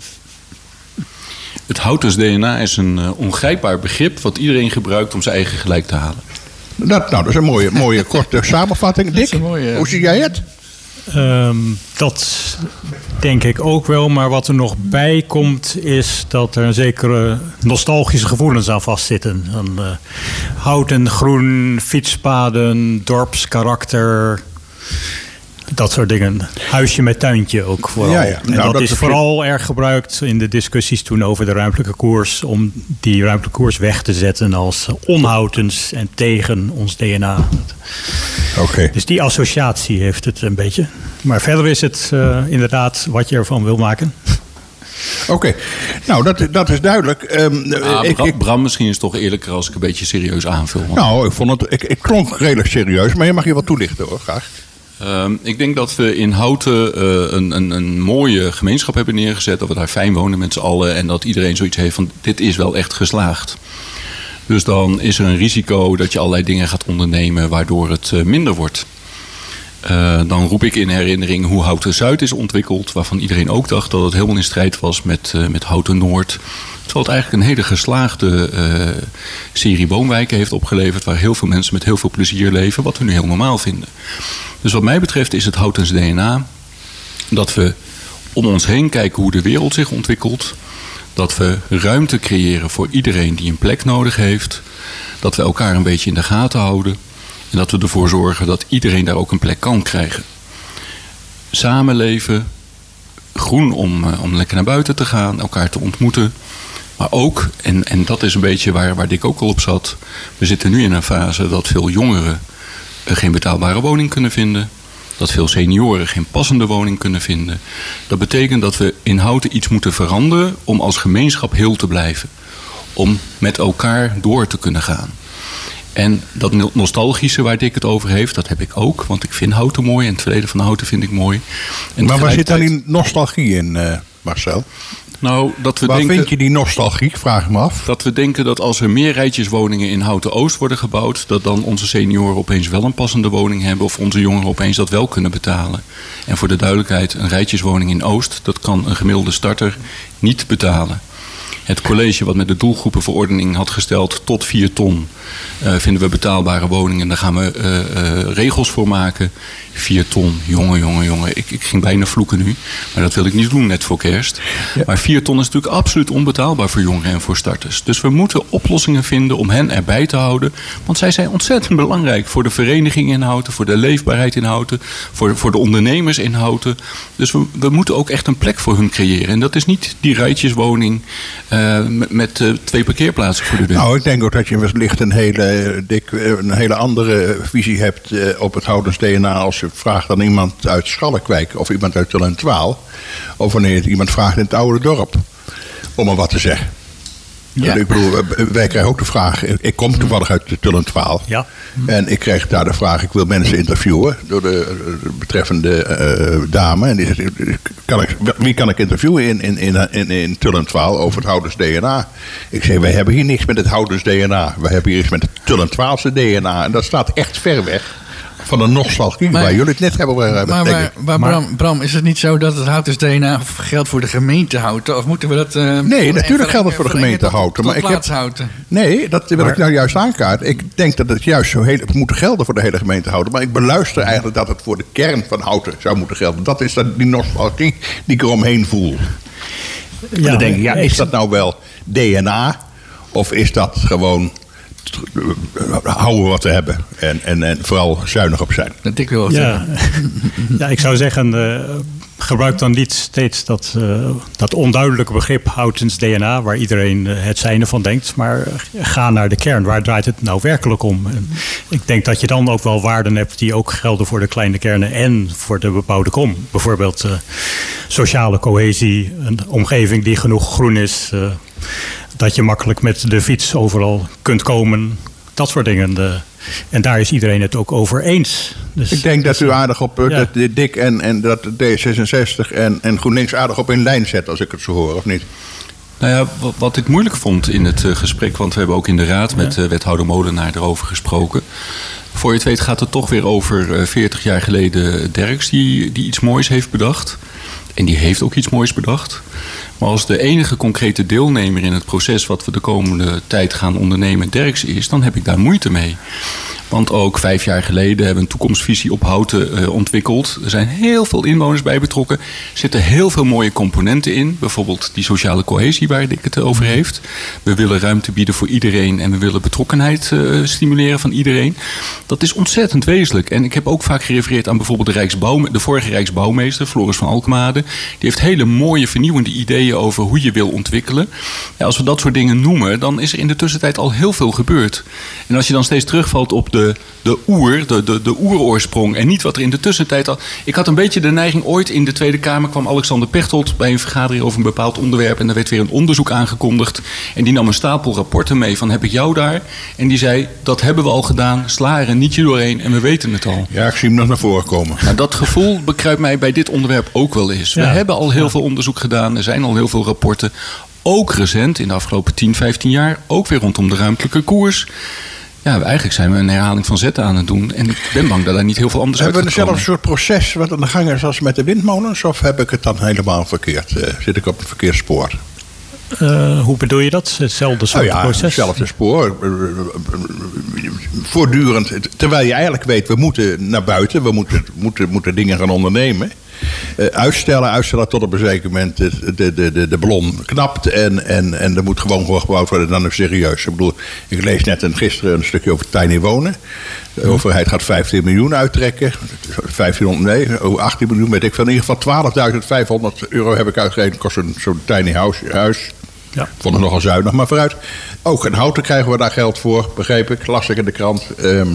Het Houters DNA is een eh, ongrijpbaar begrip wat iedereen gebruikt om zijn eigen gelijk te halen. Dat, nou, dat is een mooie, mooie korte samenvatting. Dick, een mooie- hoe zie jij het? Ehm, dat denk ik ook wel. Maar wat er nog bij komt, is dat er een zekere nostalgische gevoelens aan vastzitten. Een, eh, hout en groen, fietspaden, dorpskarakter. Dat soort dingen. Huisje met tuintje ook vooral. Ja, ja. En Nou, dat, dat is vooral erg gebruikt in de discussies toen over de ruimtelijke koers. Om die ruimtelijke koers weg te zetten als onhoudens en tegen ons DNA. Oké. Dus die associatie heeft het een beetje. Maar verder is het eh, inderdaad wat je ervan wil maken. Oké, nou dat, dat is duidelijk. Ehm, Ah, ik, Bram, ik, Bram, misschien is het toch eerlijker als ik een beetje serieus aanvul. want- nou, ik vond het, ik, ik klonk redelijk serieus, maar je mag je wat toelichten hoor, graag. Ehm, ik denk dat we in Houten eh, een, een, een mooie gemeenschap hebben neergezet. Dat we daar fijn wonen met z'n allen. En dat iedereen zoiets heeft van dit is wel echt geslaagd. Dus dan is er een risico dat je allerlei dingen gaat ondernemen waardoor het eh, minder wordt. Eh, dan roep ik in herinnering hoe Houten Zuid is ontwikkeld. Waarvan iedereen ook dacht dat het helemaal in strijd was met, met Houten Noord. Terwijl het eigenlijk een hele geslaagde serie woonwijken heeft opgeleverd. Waar heel veel mensen met heel veel plezier leven. Wat we nu heel normaal vinden. Dus wat mij betreft is het Houtens DNA dat we om ons heen kijken hoe de wereld zich ontwikkelt. Dat we ruimte creëren voor iedereen die een plek nodig heeft. Dat we elkaar een beetje in de gaten houden. En dat we ervoor zorgen dat iedereen daar ook een plek kan krijgen. Samenleven, groen om, eh, om lekker naar buiten te gaan, elkaar te ontmoeten. Maar ook, en, en dat is een beetje waar, waar Dick ook al op zat. We zitten nu in een fase dat veel jongeren geen betaalbare woning kunnen vinden. Dat veel senioren geen passende woning kunnen vinden. Dat betekent dat we in Houten iets moeten veranderen om als gemeenschap heel te blijven. Om met elkaar door te kunnen gaan. En dat no- nostalgische waar Dick het over heeft, dat heb ik ook. Want ik vind Houten mooi en het verleden van Houten vind ik mooi. En maar waar zit dan die nostalgie in, eh, Marcel? Nou, dat we Waar denken... vind je die nostalgie, vraag ik me af. Dat we denken dat als er meer rijtjeswoningen in Houten Oost worden gebouwd, dat dan onze senioren opeens wel een passende woning hebben of onze jongeren opeens dat wel kunnen betalen. En voor de duidelijkheid, een rijtjeswoning in Oost, dat kan een gemiddelde starter niet betalen. Het college wat met de doelgroepenverordening had gesteld tot 4 ton, vinden we betaalbare woningen. Daar gaan we eh, eh, regels voor maken. 4 ton, jongen, jongen, jongen. Ik, ik ging bijna vloeken nu, maar dat wil ik niet doen net voor kerst. Maar 4 ton is natuurlijk absoluut onbetaalbaar voor jongeren en voor starters. Dus we moeten oplossingen vinden om hen erbij te houden. Want zij zijn ontzettend belangrijk voor de vereniging in Houten, voor de leefbaarheid in Houten, voor, voor de ondernemers in Houten. Dus we, we moeten ook echt een plek voor hun creëren. En dat is niet die rijtjeswoning eh, met, met eh, twee parkeerplaatsen voor de deur. Nou, ik denk ook dat je wellicht een hele, eh, dik, eh, een hele andere visie hebt eh, op het Houdens DNA als je vraagt aan iemand uit Schalkwijk of iemand uit Twaal. Of wanneer iemand vraagt in het oude dorp. Om maar wat te zeggen. Ja. Ik bedoel, wij krijgen ook de vraag. Ik kom toevallig uit Tullentwaal. Ja. En ik kreeg daar de vraag: ik wil mensen interviewen door de, de betreffende eh, dame. En die zegt: kan ik, wie kan ik interviewen in, in, in, in, in Tullentwaal over het Houders DNA? Ik zei: wij hebben hier niks met het Houders DNA. We hebben hier iets met het Tullentwaalse DNA. En dat staat echt ver weg van de nostalgie Maar- waar jullie het net hebben. over hebben, Maar, denk maar, ik. maar Bram, Bram, is het niet zo dat het Houters DNA geldt voor de gemeente Houten? Of moeten we dat... eh, Nee, natuurlijk geldt het voor de gemeente tot- Houten, tot maar ik heb- Houten? Nee, dat wil ik nou juist aankaarten. Ik denk dat het juist zo heel, het moet gelden voor de hele gemeente Houten. Maar ik beluister eigenlijk dat het voor de kern van Houten zou moeten gelden. Dat is dat, die nostalgie die ik eromheen voel. En dan denk ik, ja, is dat nou wel DNA? Of is dat gewoon eh, houden wat we hebben? En, en, en vooral zuinig op zijn. Dat ik wil Ja. *laughs* ja, ik zou zeggen, eh, gebruik dan niet steeds dat, eh, dat onduidelijke begrip Houtens DNA, waar iedereen eh, het zijne van denkt, maar ga naar de kern. Waar draait het nou werkelijk om? En ik denk dat je dan ook wel waarden hebt die ook gelden voor de kleine kernen en voor de bebouwde kom. Bijvoorbeeld eh, sociale cohesie, een omgeving die genoeg groen is, eh, dat je makkelijk met de fiets overal kunt komen, dat soort dingen. De- en daar is iedereen het ook over eens. Dus Ik denk dat u aardig op eh, Ja. dat en, en dat D66 en, en GroenLinks aardig op in lijn zet, als ik het zo hoor, of niet? Nou ja, wat, wat ik moeilijk vond in het eh, gesprek, want we hebben ook in de raad met eh, wethouder Molenaar erover gesproken. Voor je het weet gaat het toch weer over eh, 40 jaar geleden Derks die, die iets moois heeft bedacht. En die heeft ook iets moois bedacht. Maar als de enige concrete deelnemer in het proces wat we de komende tijd gaan ondernemen Derks is, dan heb ik daar moeite mee. Want ook vijf jaar geleden hebben we een toekomstvisie op houten eh, ontwikkeld. Er zijn heel veel inwoners bij betrokken. Er zitten heel veel mooie componenten in. Bijvoorbeeld die sociale cohesie waar Dick het over heeft. We willen ruimte bieden voor iedereen en we willen betrokkenheid eh, stimuleren van iedereen. Dat is ontzettend wezenlijk. En ik heb ook vaak gerefereerd aan bijvoorbeeld de, Rijksbouw, de vorige Rijksbouwmeester, Floris van Alkmade. Die heeft hele mooie vernieuwende ideeën over hoe je wil ontwikkelen. Ja, als we dat soort dingen noemen, dan is er in de tussentijd al heel veel gebeurd. En als je dan steeds terugvalt op de, de oer, de, de, de oeroorsprong en niet wat er in de tussentijd al... Ik had een beetje de neiging, ooit in de Tweede Kamer kwam Alexander Pechtold bij een vergadering over een bepaald onderwerp en er werd weer een onderzoek aangekondigd. En die nam een stapel rapporten mee van heb ik jou daar? En die zei, dat hebben we al gedaan, sla er een nietje doorheen en we weten het al. Ja, ik zie hem nog naar voren komen. Nou, dat gevoel bekruipt mij bij dit onderwerp ook wel eens. We Ja. hebben al heel veel onderzoek gedaan. Er zijn al heel veel rapporten. Ook recent, in de afgelopen 10, 15 jaar. Ook weer rondom de ruimtelijke koers. Ja, eigenlijk zijn we een herhaling van zetten aan het doen. En ik ben bang dat daar niet heel veel anders uit Hebben we komen. soort proces wat aan de gang is als met de windmolens? Of heb ik het dan helemaal verkeerd? Eh, zit ik op het verkeerde spoor? Eh, hoe bedoel je dat? Hetzelfde soort Nou ja, proces? hetzelfde spoor. Voortdurend. Terwijl je eigenlijk weet, we moeten naar buiten. We moeten, moeten, moeten dingen gaan ondernemen. Eh, uitstellen, uitstellen tot op een zeker moment de, de, de, de, de ballon knapt. En, en, en er moet gewoon gebouwd worden. Dan is serieus. Ik bedoel, ik lees net een, gisteren een stukje over tiny wonen. De overheid gaat 15 miljoen uittrekken. 1500, nee, oh, 18 miljoen weet ik veel. In ieder geval 12.500 euro heb ik uitgegeven. Kost een- zo'n tiny house, huis. Ja. Vond het nogal zuinig, maar vooruit. Ook in houten krijgen we daar geld voor, begreep ik. Las ik in de krant. Ehm,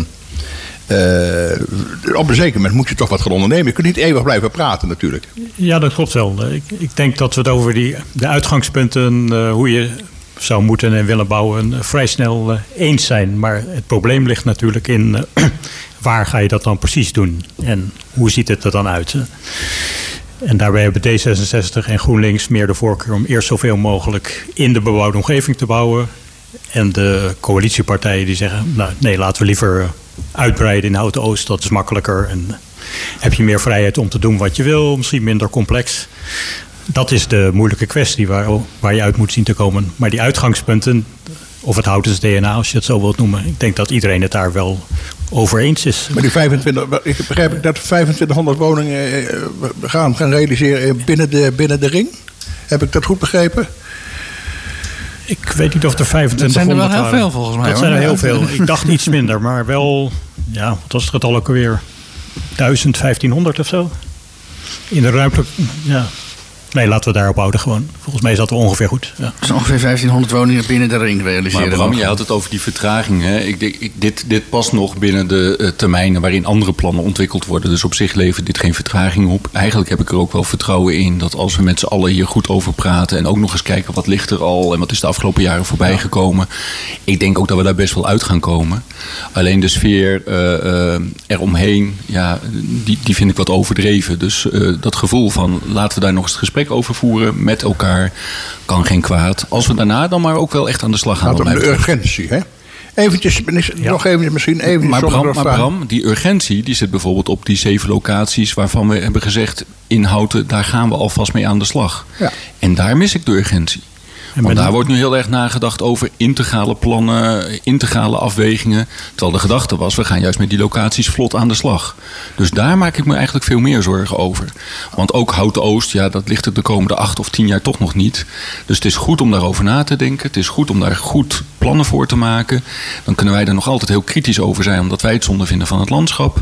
eh, op een zeker moment moet je toch wat gaan ondernemen. Je kunt niet eeuwig blijven praten natuurlijk. Ja, dat klopt wel. Ik, ik denk dat we het over die, de uitgangspunten, eh, hoe je zou moeten en willen bouwen, eh, vrij snel eens zijn. Maar het probleem ligt natuurlijk in *clears throat* waar ga je dat dan precies doen en hoe ziet het er dan uit. En daarbij hebben D66 en GroenLinks meer de voorkeur om eerst zoveel mogelijk in de bebouwde omgeving te bouwen. En de coalitiepartijen die zeggen, nou, nee, laten we liever uitbreiden in Houten Oost. Dat is makkelijker en heb je meer vrijheid om te doen wat je wil, misschien minder complex. Dat is de moeilijke kwestie waar, waar je uit moet zien te komen. Maar die uitgangspunten, of het Houtens DNA, als je het zo wilt noemen, ik denk dat iedereen het daar wel over eens is. Maar die 25, ik begrijp ik dat 2500 woningen eh, we gaan, gaan realiseren binnen de, binnen de ring. Heb ik dat goed begrepen? Ik weet niet of er 2500 Dat zijn er wel heel waren. veel, volgens mij, Dat hoor. zijn er heel veel. *laughs* Ik dacht iets minder, maar wel, ja, wat was het getal ook alweer? 1000, 1500 of zo? In de ruimte, ja. Nee, laten we daarop houden gewoon. Volgens mij is dat wel ongeveer goed. Ja. Dus ongeveer 1500 woningen binnen de ring Maar realiseren. Bram, nog. jij had het over die vertraging. Hè? Ik, dit, dit past nog binnen de eh, termijnen waarin andere plannen ontwikkeld worden. Dus op zich levert dit geen vertraging op. Eigenlijk heb ik er ook wel vertrouwen in dat als we met z'n allen hier goed over praten... en ook nog eens kijken wat ligt er al en wat is de afgelopen jaren voorbij gekomen. Ik denk ook dat we daar best wel uit gaan komen. Alleen de sfeer eh, eh, eromheen, ja, die, die vind ik wat overdreven. Dus eh, dat gevoel van laten we daar nog eens het gesprek over voeren met elkaar... kan geen kwaad. Als we daarna dan maar ook wel echt aan de slag gaan. Mij de urgentie, hè? Eventjes, Ja. nog even, misschien even Maar Bram, maar die urgentie die zit bijvoorbeeld op die zeven locaties waarvan we hebben gezegd in Houten, daar gaan we alvast mee aan de slag. Ja. En daar mis ik de urgentie. Want met- daar wordt nu heel erg nagedacht over integrale plannen, integrale afwegingen. Terwijl de gedachte was, we gaan juist met die locaties vlot aan de slag. Dus daar maak ik me eigenlijk veel meer zorgen over. Want ook Houten Oost, ja, dat ligt er de komende acht of tien jaar toch nog niet. Dus het is goed om daarover na te denken. Het is goed om daar goed plannen voor te maken. Dan kunnen wij er nog altijd heel kritisch over zijn, omdat wij het zonde vinden van het landschap.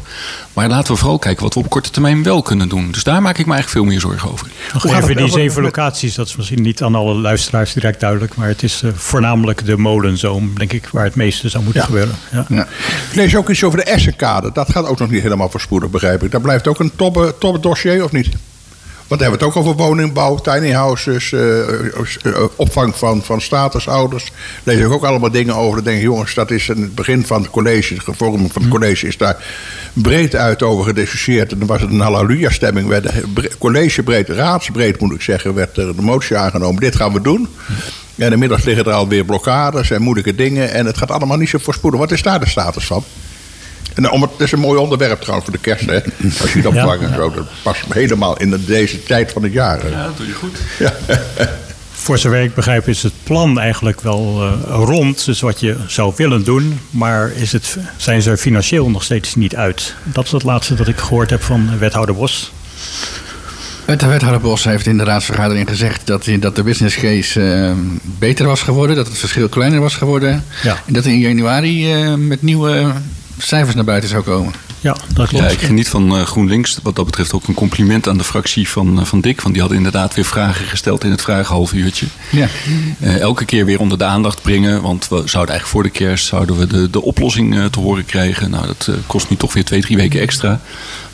Maar laten we vooral kijken wat we op korte termijn wel kunnen doen. Dus daar maak ik me eigenlijk veel meer zorgen over. Nog even die zeven locaties, dat is misschien niet aan alle luisteraars direct duidelijk. Maar het is eh, voornamelijk de molenzoom, denk ik, waar het meeste zou moeten Ja. gebeuren. Ja. Ja. Ik lees ook iets over de Essenkade. Dat gaat ook nog niet helemaal voorspoedig, begrijp ik. Dat blijft ook een top, top dossier, of niet? Want dan hebben we het ook over woningbouw, tiny houses, eh, eh, opvang van, van statusouders. Lees ik ook allemaal dingen over. Dan denk ik, jongens, dat is in het begin van het college, de vorming van het college, is daar breed uit over gediscussieerd. En dan was het een halleluja-stemming. Collegebreed, raadsbreed moet ik zeggen, werd er de motie aangenomen. Dit gaan we doen. En inmiddels liggen er alweer blokkades en moeilijke dingen. En het gaat allemaal niet zo voorspoedig. Wat is daar de status van? En om het, het is een mooi onderwerp trouwens voor de kerst, hè? Als je het opvangt en zo. Dat past helemaal in de- deze tijd van het jaar. hè. Ja, dat doe je goed. *laughs* Voor zover ik begrijp is het plan eigenlijk wel eh, rond, dus wat je zou willen doen. Maar is het, zijn ze er financieel nog steeds niet uit? Dat is het laatste dat ik gehoord heb van wethouder Bos. De wethouder Bos heeft in de raadsvergadering gezegd dat, hij- dat de business case eh, beter was geworden, dat het verschil kleiner was geworden. Ja. En dat hij in januari eh, met nieuwe cijfers naar buiten zou komen. Ja, dat klopt. Ja, ik geniet van eh, GroenLinks. Wat dat betreft ook een compliment aan de fractie van, eh, van Dick. Want die hadden inderdaad weer vragen gesteld in het vragenhalfuurtje. Ja. Eh, elke keer weer onder de aandacht brengen. Want we zouden eigenlijk voor de kerst zouden we de, de oplossing eh, te horen krijgen. Nou, dat kost nu toch weer twee, drie weken extra.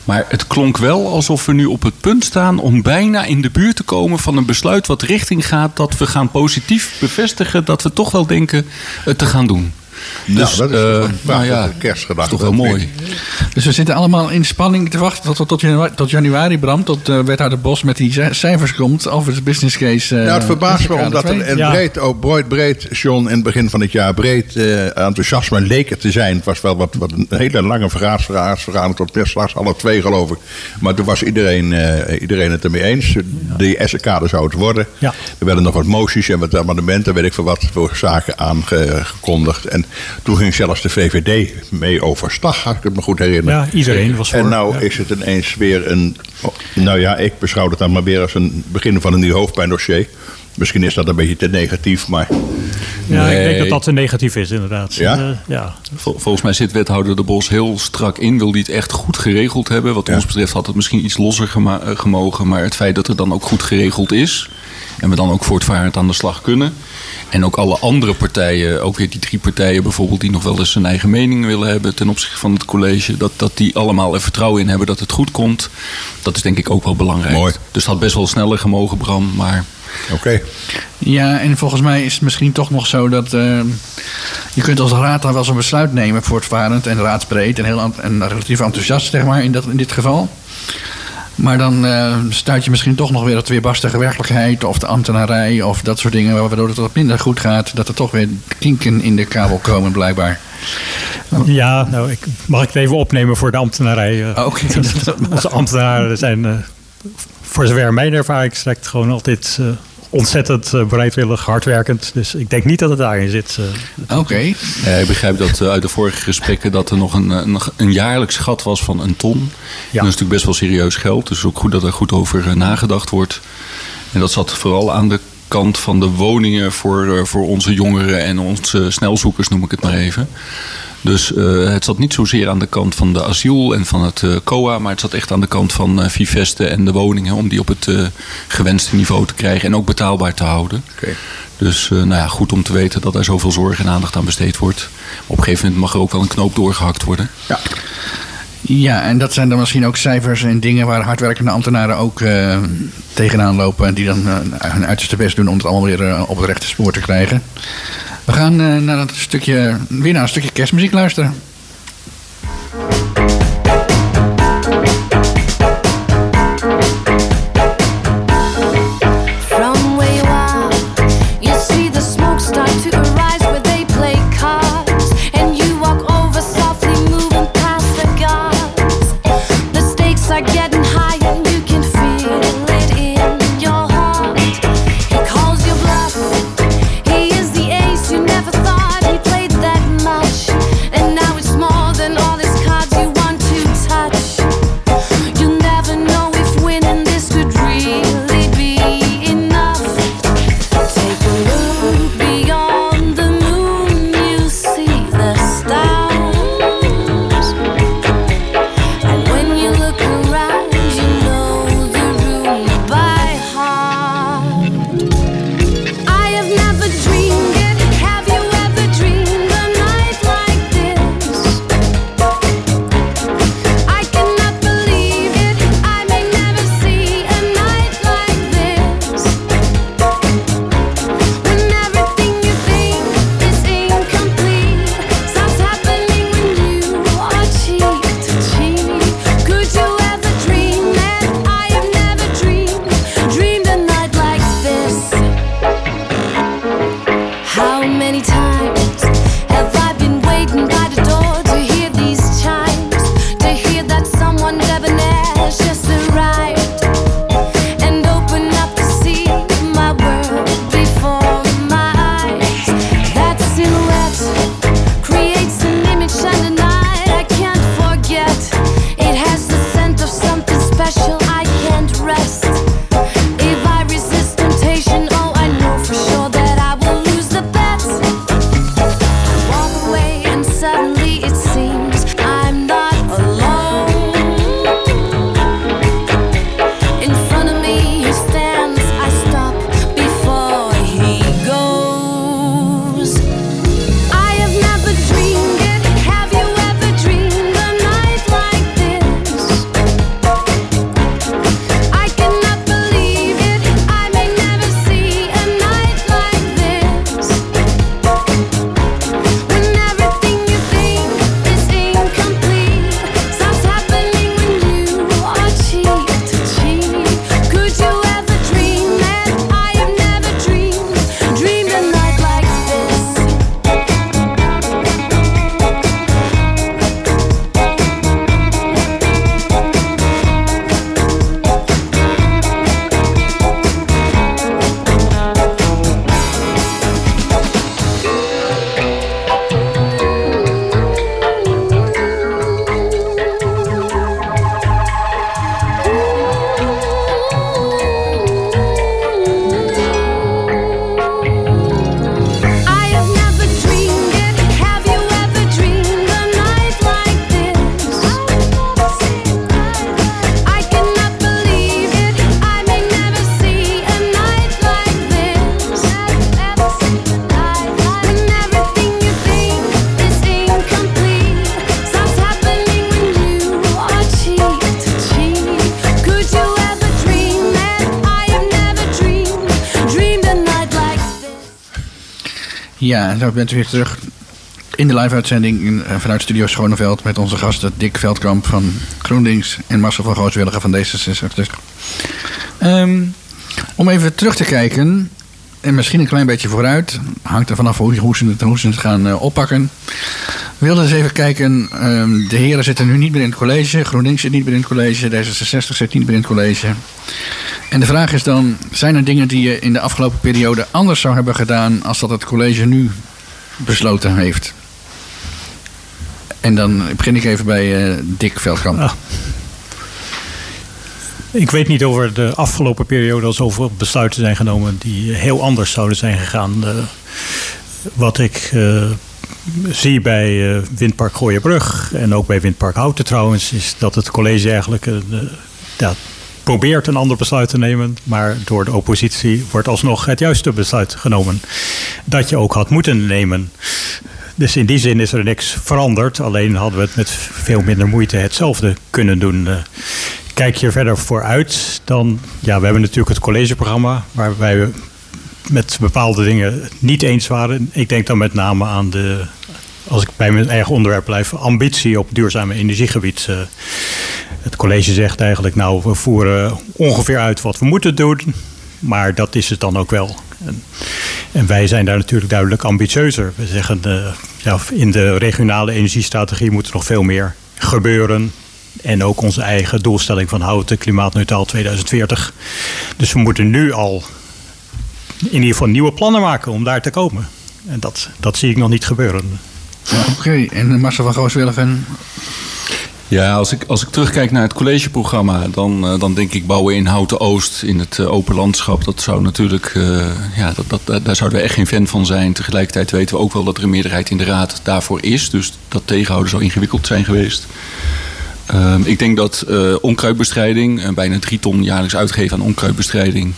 Maar het klonk wel alsof we nu op het punt staan om bijna in de buurt te komen van een besluit wat richting gaat dat we gaan positief bevestigen dat we toch wel denken het te gaan doen. Nou, dat is eh, nou ja, kerstgedachte. is toch wel mooi. Dus we zitten allemaal in spanning te wachten tot, tot, januari, tot januari, Bram, tot uh, wethouder Bos met die ci- cijfers komt over het business case. Uh, Nou, het verbaast me omdat er een Ja. breed, ook breed, breed, John, in het begin van het jaar breed eh, enthousiasme leek er te zijn. Het was wel wat, wat een hele lange vergadering tot straks alle twee geloof ik. Maar toen was iedereen, eh, iedereen het ermee eens. De SK zou het worden. Ja. Er werden nog wat moties en wat amendementen, weet ik veel wat, voor zaken aangekondigd. En toen ging zelfs de VVD mee overstag, als ik het me goed herinner. Ja, iedereen was voor. En nou Ja. is het ineens weer een. Nou ja, ik beschouw het dan maar weer als een begin van een nieuw hoofdpijndossier. Misschien is dat een beetje te negatief, maar. Ja, ik denk dat dat te negatief is, inderdaad. Ja? Eh, ja. Vol- Volgens mij zit wethouder De Bos heel strak in. Wil die het echt goed geregeld hebben. Wat Ja. ons betreft had het misschien iets losser gema- eh, gemogen. Maar het feit dat het dan ook goed geregeld is. En we dan ook voortvarend aan de slag kunnen. En ook alle andere partijen, ook weer die drie partijen bijvoorbeeld... die nog wel eens hun eigen mening willen hebben ten opzichte van het college... dat, dat die allemaal er vertrouwen in hebben dat het goed komt. Dat is denk ik ook wel belangrijk. Mooi. Dus het had best wel sneller gemogen, Bram. Maar Oké. Ja, en volgens mij is het misschien toch nog zo dat eh, je kunt als raad dan wel zo'n besluit nemen, voortvarend en raadsbreed en, heel, en relatief enthousiast, zeg maar, in, dat, in dit geval. Maar dan eh stuit je misschien toch nog weer op de weerbarstige werkelijkheid of de ambtenarij of dat soort dingen, waardoor het wat minder goed gaat. Dat er toch weer kinken in de kabel komen, blijkbaar. Ja, nou, ik, mag ik het even opnemen voor de ambtenarij? eh? Oh, Oké. *laughs* Onze ambtenaren zijn, eh, voor zover mijn ervaring strekt, gewoon altijd eh, ontzettend eh, bereidwillig, hardwerkend. Dus ik denk niet dat het daarin zit. eh. Oké. Ja, ik begrijp dat eh, uit de vorige gesprekken dat er nog een, nog een jaarlijks gat was van een ton. Dat is natuurlijk best wel serieus geld. Dus het is ook goed dat er goed over nagedacht wordt. En dat zat vooral aan de kant van de woningen voor, voor onze jongeren en onze snelzoekers, noem ik het maar even. Dus eh, het zat niet zozeer aan de kant van de asiel en van het eh, COA, maar het zat echt aan de kant van eh Viveste en de woningen om die op het gewenste niveau te krijgen en ook betaalbaar te houden. Dus nou ja, goed om te weten dat er zoveel zorg en aandacht aan besteed wordt. Op een gegeven moment mag er ook wel een knoop doorgehakt worden. Ja. Ja, en dat zijn dan misschien ook cijfers en dingen waar hardwerkende ambtenaren ook eh, tegenaan lopen. En die dan eh, hun uiterste best doen om het allemaal weer eh, op het rechte spoor te krijgen. We gaan naar een stukje, weer naar een stukje kerstmuziek luisteren. Zo bent u weer terug in de live-uitzending in- eh, vanuit Studio Schoneveld met onze gasten Dick Veldkamp van GroenLinks en Marcel van Gooswilligen van D66. Ehm, om even terug te kijken en misschien een klein beetje vooruit, hangt er vanaf hoe, hoe, ze, het, hoe ze gaan eh, oppakken. We wilden eens even kijken, ehm, de heren zitten nu niet meer in het college, GroenLinks zit niet meer in het college, D66 zit niet meer in het college. En de vraag is dan, zijn er dingen die je in de afgelopen periode anders zou hebben gedaan als dat het college nu besloten heeft? En dan begin ik even bij eh, Dick Veldkamp. Ah. Ik weet niet of er de afgelopen periode al zoveel besluiten zijn genomen die heel anders zouden zijn gegaan. Eh, wat ik eh, zie bij eh, Windpark Gooienbrug en ook bij Windpark Houten trouwens, is dat het college eigenlijk ja, probeert een ander besluit te nemen, maar door de oppositie wordt alsnog het juiste besluit genomen. Dat je ook had moeten nemen. Dus in die zin is er niks veranderd. Alleen hadden we het met veel minder moeite hetzelfde kunnen doen. Eh, Kijk je verder vooruit, dan... Ja, we hebben natuurlijk het collegeprogramma... waarbij we met bepaalde dingen niet eens waren. Ik denk dan met name aan de... Als ik bij mijn eigen onderwerp blijf... ambitie op duurzame energiegebied. Eh, Het college zegt eigenlijk... nou, we voeren ongeveer uit wat we moeten doen... maar dat is het dan ook wel. En, en wij zijn daar natuurlijk duidelijk ambitieuzer. We zeggen, eh, in de regionale energiestrategie moet er nog veel meer gebeuren. En ook onze eigen doelstelling van houten klimaatneutraal 2040. Dus we moeten nu al in ieder geval nieuwe plannen maken om daar te komen. En dat, dat zie ik nog niet gebeuren. Oké, en Marcel van Gooswilligen. Ja, als ik, als ik terugkijk naar het collegeprogramma, dan, eh, dan denk ik bouwen in Houten Oost in het eh, open landschap. Dat zou natuurlijk, eh, ja, dat, dat, daar- zouden we echt geen fan van zijn. Tegelijkertijd weten we ook wel dat er een meerderheid in de raad daarvoor is. Dus dat tegenhouden zou ingewikkeld zijn geweest. Ehm, ik denk dat onkruidbestrijding, bijna drie ton jaarlijks uitgeven aan onkruidbestrijding.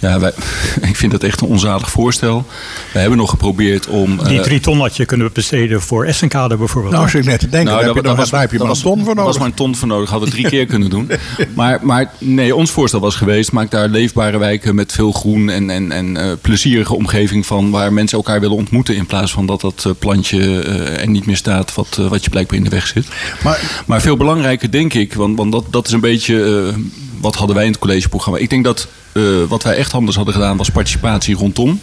Ja, wij, *laughs* ik vind dat echt een onzalig voorstel. We hebben nog geprobeerd om. Die eh, drie ton had je kunnen besteden voor Essenkade bijvoorbeeld. Nou, zit ik net te denken, daar heb je, daar heb je maar een ton voor Dat was nodig. maar een ton voor nodig. Hadden we drie keer *laughs* kunnen doen. Maar, maar nee, ons voorstel was geweest... maak daar leefbare wijken met veel groen en, en, en eh, plezierige omgeving van... waar mensen elkaar willen ontmoeten... in plaats van dat dat eh, plantje eh, er niet meer staat... Wat, wat je blijkbaar in de weg zit. Maar, Maar veel belangrijker denk ik, want, want dat, dat is een beetje eh, wat hadden wij in het collegeprogramma. Ik denk dat eh, wat wij echt anders hadden gedaan was participatie rondom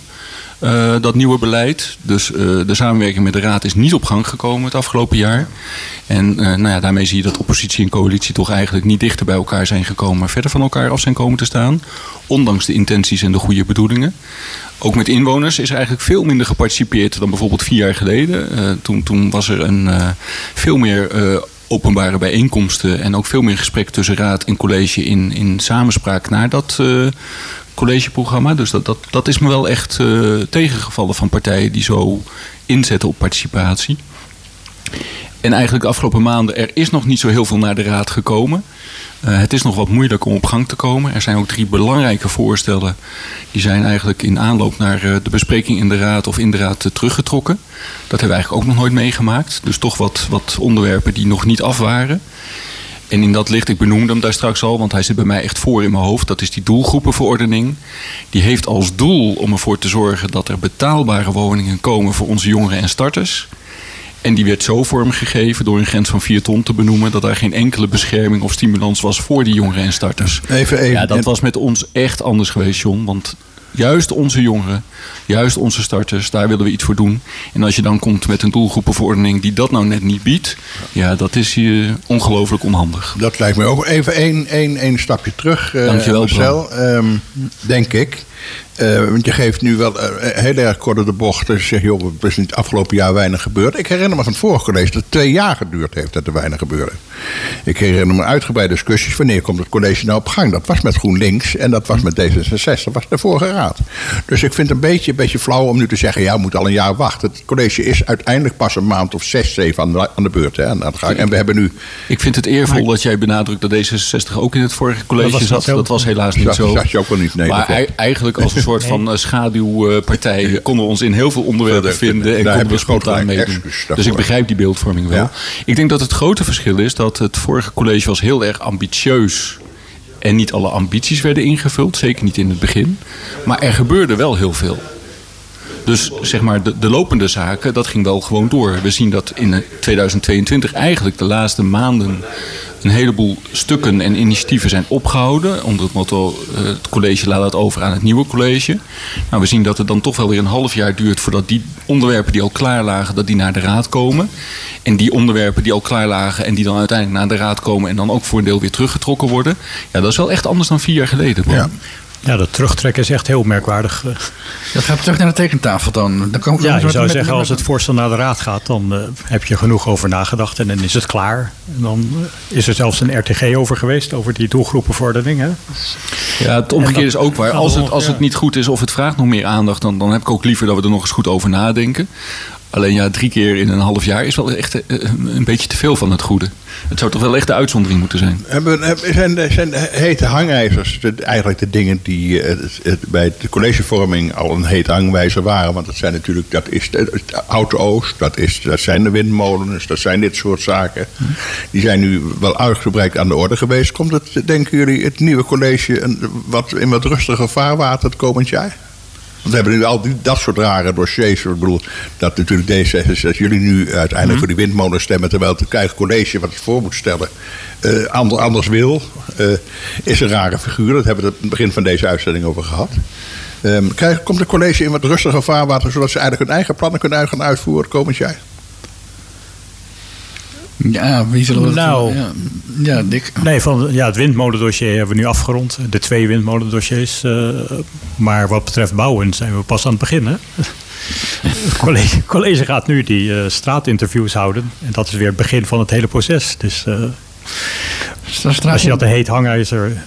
eh, dat nieuwe beleid. Dus eh, de samenwerking met de Raad is niet op gang gekomen het afgelopen jaar. En nou ja, daarmee zie je dat oppositie en coalitie toch eigenlijk niet dichter bij elkaar zijn gekomen, maar verder van elkaar af zijn komen te staan. Ondanks de intenties en de goede bedoelingen. Ook met inwoners is er eigenlijk veel minder geparticipeerd dan bijvoorbeeld vier jaar geleden. Toen, toen was er een, veel meer openbare bijeenkomsten en ook veel meer gesprek tussen raad en college in, in samenspraak naar dat eh, collegeprogramma. Dus dat, dat, dat is me wel echt eh, tegengevallen van partijen die zo inzetten op participatie. En eigenlijk de afgelopen maanden, er is nog niet zo heel veel naar de raad gekomen. Eh, het is nog wat moeilijk om op gang te komen. Er zijn ook drie belangrijke voorstellen. Die zijn eigenlijk in aanloop naar eh, de bespreking in de raad of in de raad eh, teruggetrokken. Dat hebben we eigenlijk ook nog nooit meegemaakt. Dus toch wat, wat onderwerpen die nog niet af waren. En in dat licht, ik benoemde hem daar straks al, want hij zit bij mij echt voor in mijn hoofd. Dat is die doelgroepenverordening. Die heeft als doel om ervoor te zorgen dat er betaalbare woningen komen voor onze jongeren en starters. En die werd zo vormgegeven door een grens van 4 ton te benoemen... dat er geen enkele bescherming of stimulans was voor die jongeren en starters. Even, even. Ja, dat was met ons echt anders geweest, John. Want juist onze jongeren, juist onze starters, daar willen we iets voor doen. En als je dan komt met een doelgroepenverordening die dat nou net niet biedt... ja, dat is hier ongelooflijk onhandig. Dat lijkt me ook even één, één, één stapje terug, eh Dankjewel, Marcel. Ehm, denk ik. Eh, want je geeft nu wel eh, heel erg kort de bocht. Dus zeg je, joh, er is in het afgelopen jaar weinig gebeurd. Ik herinner me van het vorige college dat het twee jaar geduurd heeft dat er weinig gebeurde. Ik herinner me uitgebreide discussies. Wanneer komt het college nou op gang? Dat was met GroenLinks en dat was met D66. Dat was de vorige raad. Dus ik vind het een beetje, een beetje flauw om nu te zeggen... ja, we moeten al een jaar wachten. Het college is uiteindelijk pas een maand of zes, zeven aan de, aan de beurt. Hè, aan de gang. En we hebben nu... Ik vind het eervol dat jij benadrukt dat D66 ook in het vorige college Dat zat. niet. Dat was helaas niet zo. zat je ook wel niet, nee, maar dat eigenlijk als een *laughs* soort van eh, schaduwpartij konden we ons in heel veel onderwerpen vinden. En daar konden we spontaan meedoen. Dus ik begrijp die beeldvorming wel. Ik denk dat het grote verschil is dat het vorige college was heel erg ambitieus. En niet alle ambities werden ingevuld. Zeker niet in het begin. Maar er gebeurde wel heel veel. Dus zeg maar, de, de lopende zaken, dat ging wel gewoon door. We zien dat in 2022 eigenlijk de laatste maanden een heleboel stukken en initiatieven zijn opgehouden. Onder het motto, eh, het college laat het over aan het nieuwe college. Nou, we zien dat het dan toch wel weer een half jaar duurt voordat die onderwerpen die al klaar lagen, dat die naar de raad komen. En die onderwerpen die al klaar lagen en die dan uiteindelijk naar de raad komen en dan ook voor een deel weer teruggetrokken worden. Ja, dat is wel echt anders dan vier jaar geleden. Ja. Ja, dat terugtrekken is echt heel merkwaardig. Dat gaat terug naar de tekentafel dan. dan komen we Ja, je zou met- zeggen, met- als het voorstel naar de raad gaat, dan eh, heb je genoeg over nagedacht en dan is het klaar. En dan eh, is er zelfs een RTG over geweest, over die doelgroepenvordering. Hè? Ja, het omgekeerde is ook waar. Als het, als het niet goed is of het vraagt nog meer aandacht, dan, dan heb ik ook liever dat we er nog eens goed over nadenken. Alleen ja, drie keer in een half jaar is wel echt eh, een beetje te veel van het goede. Het zou toch wel echt de uitzondering moeten zijn. Hebben, zijn, zijn hete hangijzers eigenlijk de dingen die eh, bij de collegevorming al een hete hangwijzer waren? Want dat zijn natuurlijk, dat is de, Oud-Oost, dat, is, dat zijn de windmolens, dat zijn dit soort zaken. Die zijn nu wel uitgebreid aan de orde geweest. Komt het, denken jullie, het nieuwe college een, wat, in wat rustiger vaarwater het komend jaar? Want we hebben nu al die, dat soort rare dossiers. Ik bedoel, dat natuurlijk D66, dat jullie nu uiteindelijk voor die windmolens stemmen... terwijl het eigen college wat het voor moet stellen ander- anders wil... eh, is een rare figuur. Dat hebben we het begin van deze uitzending over gehad. Krijg, komt het college in wat rustiger vaarwater... zodat ze eigenlijk hun eigen plannen kunnen gaan uitvoeren komend jaar? Ja, wie zullen we Nou. Ja, ja Dick. Nee, van ja, het windmolendossier hebben we nu afgerond. De twee windmolendossiers. eh, maar wat betreft bouwen zijn we pas aan het begin. Hè? *laughs* Het college, college gaat nu die eh, straatinterviews houden. En dat is weer het begin van het hele proces. Dus eh, als je dat een heet hangijzer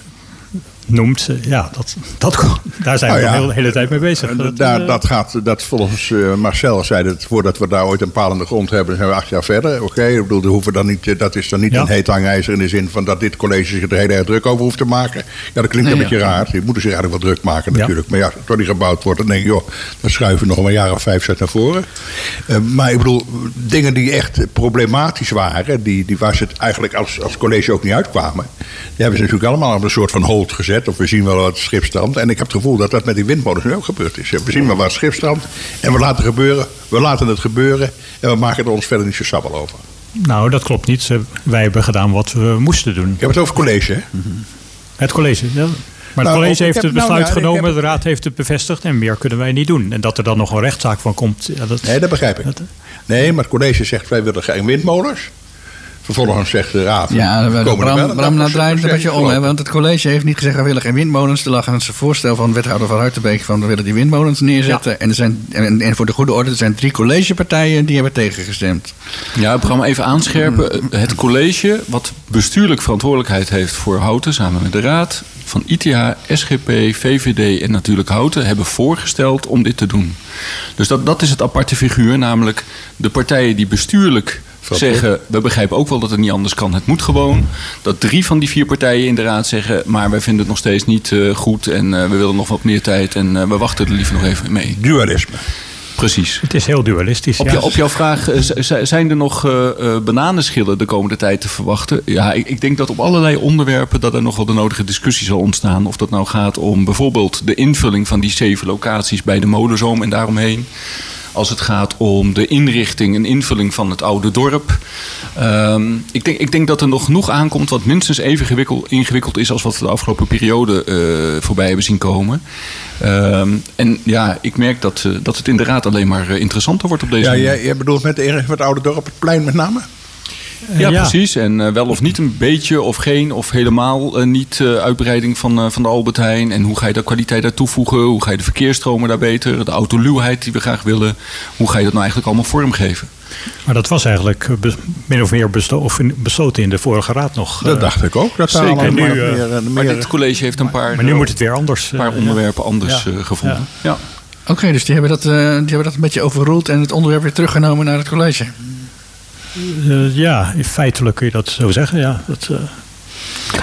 noemt, ja, dat, dat, daar zijn we Nou ja, de hele, hele tijd mee bezig. Dat, daar, eh, dat gaat, dat volgens eh, Marcel zei dat voordat we daar ooit een palende grond hebben, zijn we acht jaar verder. Oké, ik bedoel, hoeven dan niet, eh, dat is dan niet Ja. een heet hangijzer in de zin van dat dit college zich er heel erg druk over hoeft te maken. Ja, dat klinkt Nee, een beetje raar. Je moet zich eigenlijk wel druk maken natuurlijk. Maar ja, het niet gebouwd wordt, dan denk je, joh, dan schuiven we nog een jaar of vijf, zes naar voren. Maar ik bedoel, dingen die echt problematisch waren, die, die waar ze het eigenlijk als, als college ook niet uitkwamen, die hebben ze natuurlijk allemaal op een soort van hold gezet. Of we zien wel wat schipstand. En ik heb het gevoel dat dat met die windmolens nu ook gebeurd is. We zien wel wat schipstand. En we laten, gebeuren, we laten het gebeuren. En we maken er ons verder niet zo sabbel over. Nou, dat klopt niet. Wij hebben gedaan wat we moesten doen. Ik heb het over college, hè? Het college, ja. Maar het Nou, college heeft heb- het nou besluit ja, genomen, heb- de raad heeft het bevestigd en meer kunnen wij niet doen. En dat er dan nog een rechtszaak van komt, ja, dat, Nee, dat begrijp ik. dat- Nee, maar het college zegt wij willen geen windmolens. Vervolgens zegt de raad. Ja, we komen er wel. Bram, Bram dat nou draait het een beetje om. Hè, want het college heeft niet gezegd, we willen geen windmolens. Er lag een voorstel van wethouder van Ruitenbeek van we willen die windmolens neerzetten. En, er zijn, en, en voor de goede orde, er zijn drie collegepartijen die hebben tegengestemd. Ja, Bram, even aanscherpen. Het college, wat bestuurlijk verantwoordelijkheid heeft voor Houten, samen met de Raad, van ITH, SGP, VVD en natuurlijk Houten, hebben voorgesteld om dit te doen. Dus dat, dat is het aparte figuur, namelijk de partijen die bestuurlijk zeggen, we begrijpen ook wel dat het niet anders kan, het moet gewoon. Dat drie van die vier partijen in de Raad zeggen, maar wij vinden het nog steeds niet eh, goed en eh, we willen nog wat meer tijd en eh, we wachten er liever nog even mee. Dualisme. Precies. het is heel dualistisch. Op, ja. jou- op jouw vraag, eh, zijn er nog eh, eh, bananenschillen de komende tijd te verwachten? Ja, ik, ik denk dat op allerlei onderwerpen dat er nog wel de nodige discussie zal ontstaan. Of dat nou gaat om bijvoorbeeld de invulling van die zeven locaties bij de molenzoom en daaromheen. Als het gaat om de inrichting en invulling van het oude dorp. Ehm, ik, denk, ik denk dat er nog genoeg aankomt wat minstens even gewikkel- ingewikkeld is als wat we de afgelopen periode eh, voorbij hebben zien komen. Ehm, en ja, ik merk dat, eh, dat het inderdaad alleen maar eh, interessanter wordt op deze Ja, manier. jij, jij bedoelt met de inrichting van het oude dorp het plein met name? Ja, Ja. precies. En eh, wel of niet een beetje of geen of helemaal eh, niet eh, uitbreiding van, eh, van de Albert Heijn. En hoe ga je daar kwaliteit aan toevoegen? Hoe ga je de verkeersstromen daar beter? De autoluwheid die we graag willen. Hoe ga je dat nou eigenlijk allemaal vormgeven? Maar dat was eigenlijk min of meer besto- of in- besloten in de vorige raad nog. Dat dacht ik ook. Dat daar zeker. allemaal En nu, meer, Maar dit college heeft een paar, maar nu moet het weer anders. een paar onderwerpen anders Ja. gevonden. Ja. Oké, dus die hebben, dat, eh, die hebben dat een beetje overroeld en het onderwerp weer teruggenomen naar het college. Eh, ja, feitelijk kun je dat zo zeggen. Ja. Dat, eh,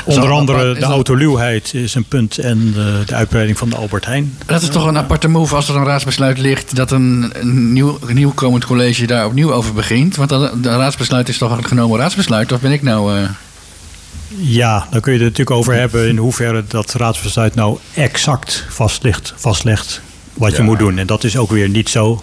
onder dat andere de dat- autoluwheid is een punt en de uitbreiding van de Albert Heijn. Dat is toch een aparte move als er een raadsbesluit ligt dat een, een nieuw, een nieuwkomend college daar opnieuw over begint. Want dan, de raadsbesluit is toch een genomen raadsbesluit? Of ben ik nou... eh, Ja, dan kun je het natuurlijk over hebben in hoeverre dat raadsbesluit nou exact vastlegt, vastlegt wat je Ja. moet doen. En dat is ook weer niet zo.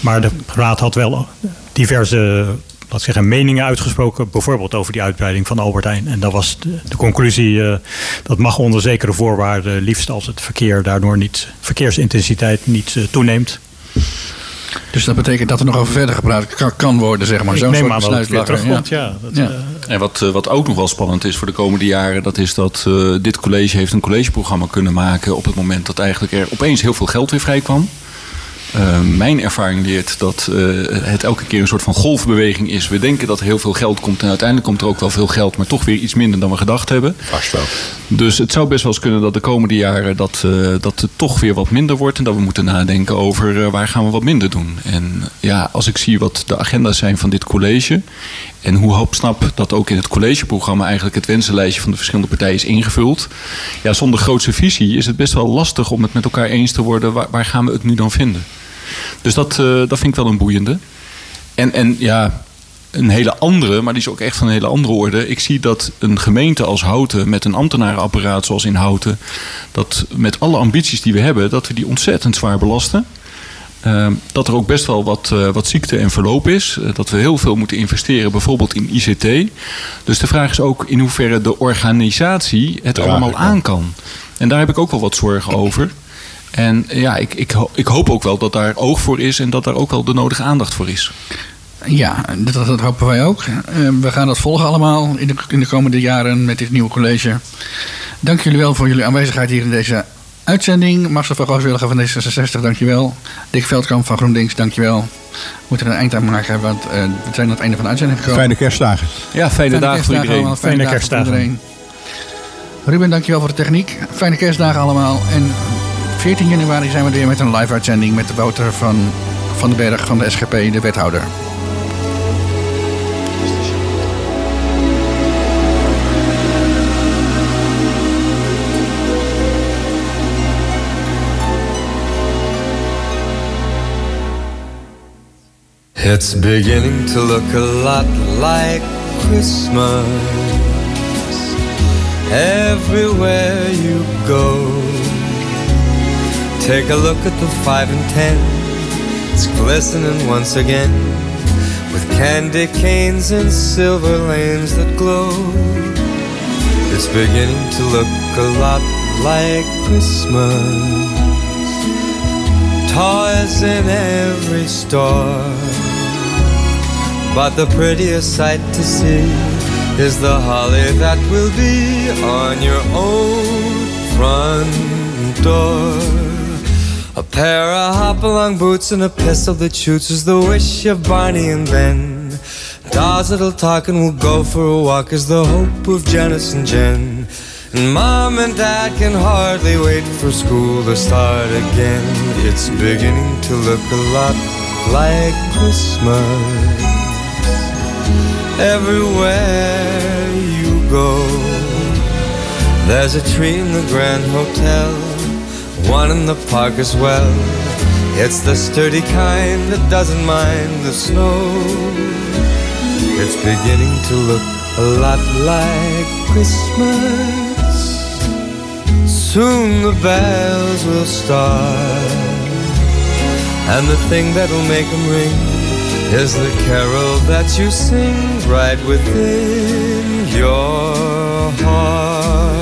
Maar de raad had wel diverse laat zeggen, meningen uitgesproken. Bijvoorbeeld over die uitbreiding van Albert Heijn. En dat was de, de conclusie. eh, dat mag onder zekere voorwaarden. Liefst als het verkeer daardoor niet. verkeersintensiteit niet eh, toeneemt. Dus dat betekent dat er nog over verder gepraat kan, kan worden, zeg maar. Zo'n neem soort aan dat het besluit weer lag terugkomt. Ja. Dat, Ja. eh, En wat, wat ook nog wel spannend is voor de komende jaren, dat is dat eh, dit college heeft een collegeprogramma kunnen maken op het moment dat eigenlijk er opeens heel veel geld weer vrij kwam. Eh, mijn ervaring leert dat eh, het elke keer een soort van golfbeweging is. We denken dat er heel veel geld komt en uiteindelijk komt er ook wel veel geld, maar toch weer iets minder dan we gedacht hebben. Vast wel. Dus het zou best wel eens kunnen dat de komende jaren dat, eh, dat het toch weer wat minder wordt. En dat we moeten nadenken over waar gaan we wat minder doen. En ja, als ik zie wat de agenda's zijn van dit college. En hoe hoopsnap dat ook in het collegeprogramma eigenlijk het wensenlijstje van de verschillende partijen is ingevuld. Ja, zonder grootse visie is het best wel lastig om het met elkaar eens te worden. Waar, waar gaan we het nu dan vinden? Dus dat, eh, dat vind ik wel een boeiende. En, en ja, een hele andere, maar die is ook echt van een hele andere orde. Ik zie dat een gemeente als Houten met een ambtenarenapparaat zoals in Houten, dat met alle ambities die we hebben, dat we die ontzettend zwaar belasten. Uh, dat er ook best wel wat, uh, wat ziekte en verloop is. Uh, dat we heel veel moeten investeren, bijvoorbeeld in ICT. Dus de vraag is ook in hoeverre de organisatie het Ja, allemaal aan kan. En daar heb ik ook wel wat zorgen over. En ja, ik, ik, ik hoop ook wel dat daar oog voor is en dat daar ook wel de nodige aandacht voor is. Ja, dat, dat hopen wij ook. Eh, we gaan dat volgen allemaal in de, in de komende jaren met dit nieuwe college. Dank jullie wel voor jullie aanwezigheid hier in deze uitzending. Marcel van Gooswilliger van D66, dankjewel. Dick Veldkamp van GroenLinks, dankjewel. We moeten er een eind aan maken, want eh, we zijn aan het einde van de uitzending gekomen. Fijne kerstdagen. Ja, fijne, dagen voor iedereen. allemaal, Fijne voor kerstdagen. iedereen. Ruben, dankjewel voor de techniek. Fijne kerstdagen allemaal. En 14 januari zijn we weer met een live uitzending met Wouter van, van den Berg van de SGP, de wethouder. It's beginning to look a lot like Christmas everywhere you go. Take a look at the five and ten, it's glistening once again with candy canes and silver lanes that glow. It's beginning to look a lot like Christmas toys in every store. But the prettiest sight to see is the holly that will be on your own front door. Pair of hop-along boots and a pistol that shoots is the wish of Barney and Ben. Dolls that'll talk and we'll go for a walk is the hope of Janice and Jen. And mom and dad can hardly wait for school to start again. It's beginning to look a lot like Christmas. Everywhere you go, there's a tree in the Grand Hotel, one in the park as well. It's the sturdy kind that doesn't mind the snow. It's beginning to look a lot like Christmas. Soon the bells will start, and the thing that'll make them ring is the carol that you sing right within your heart.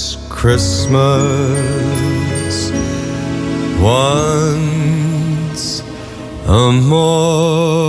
Christmas once a more.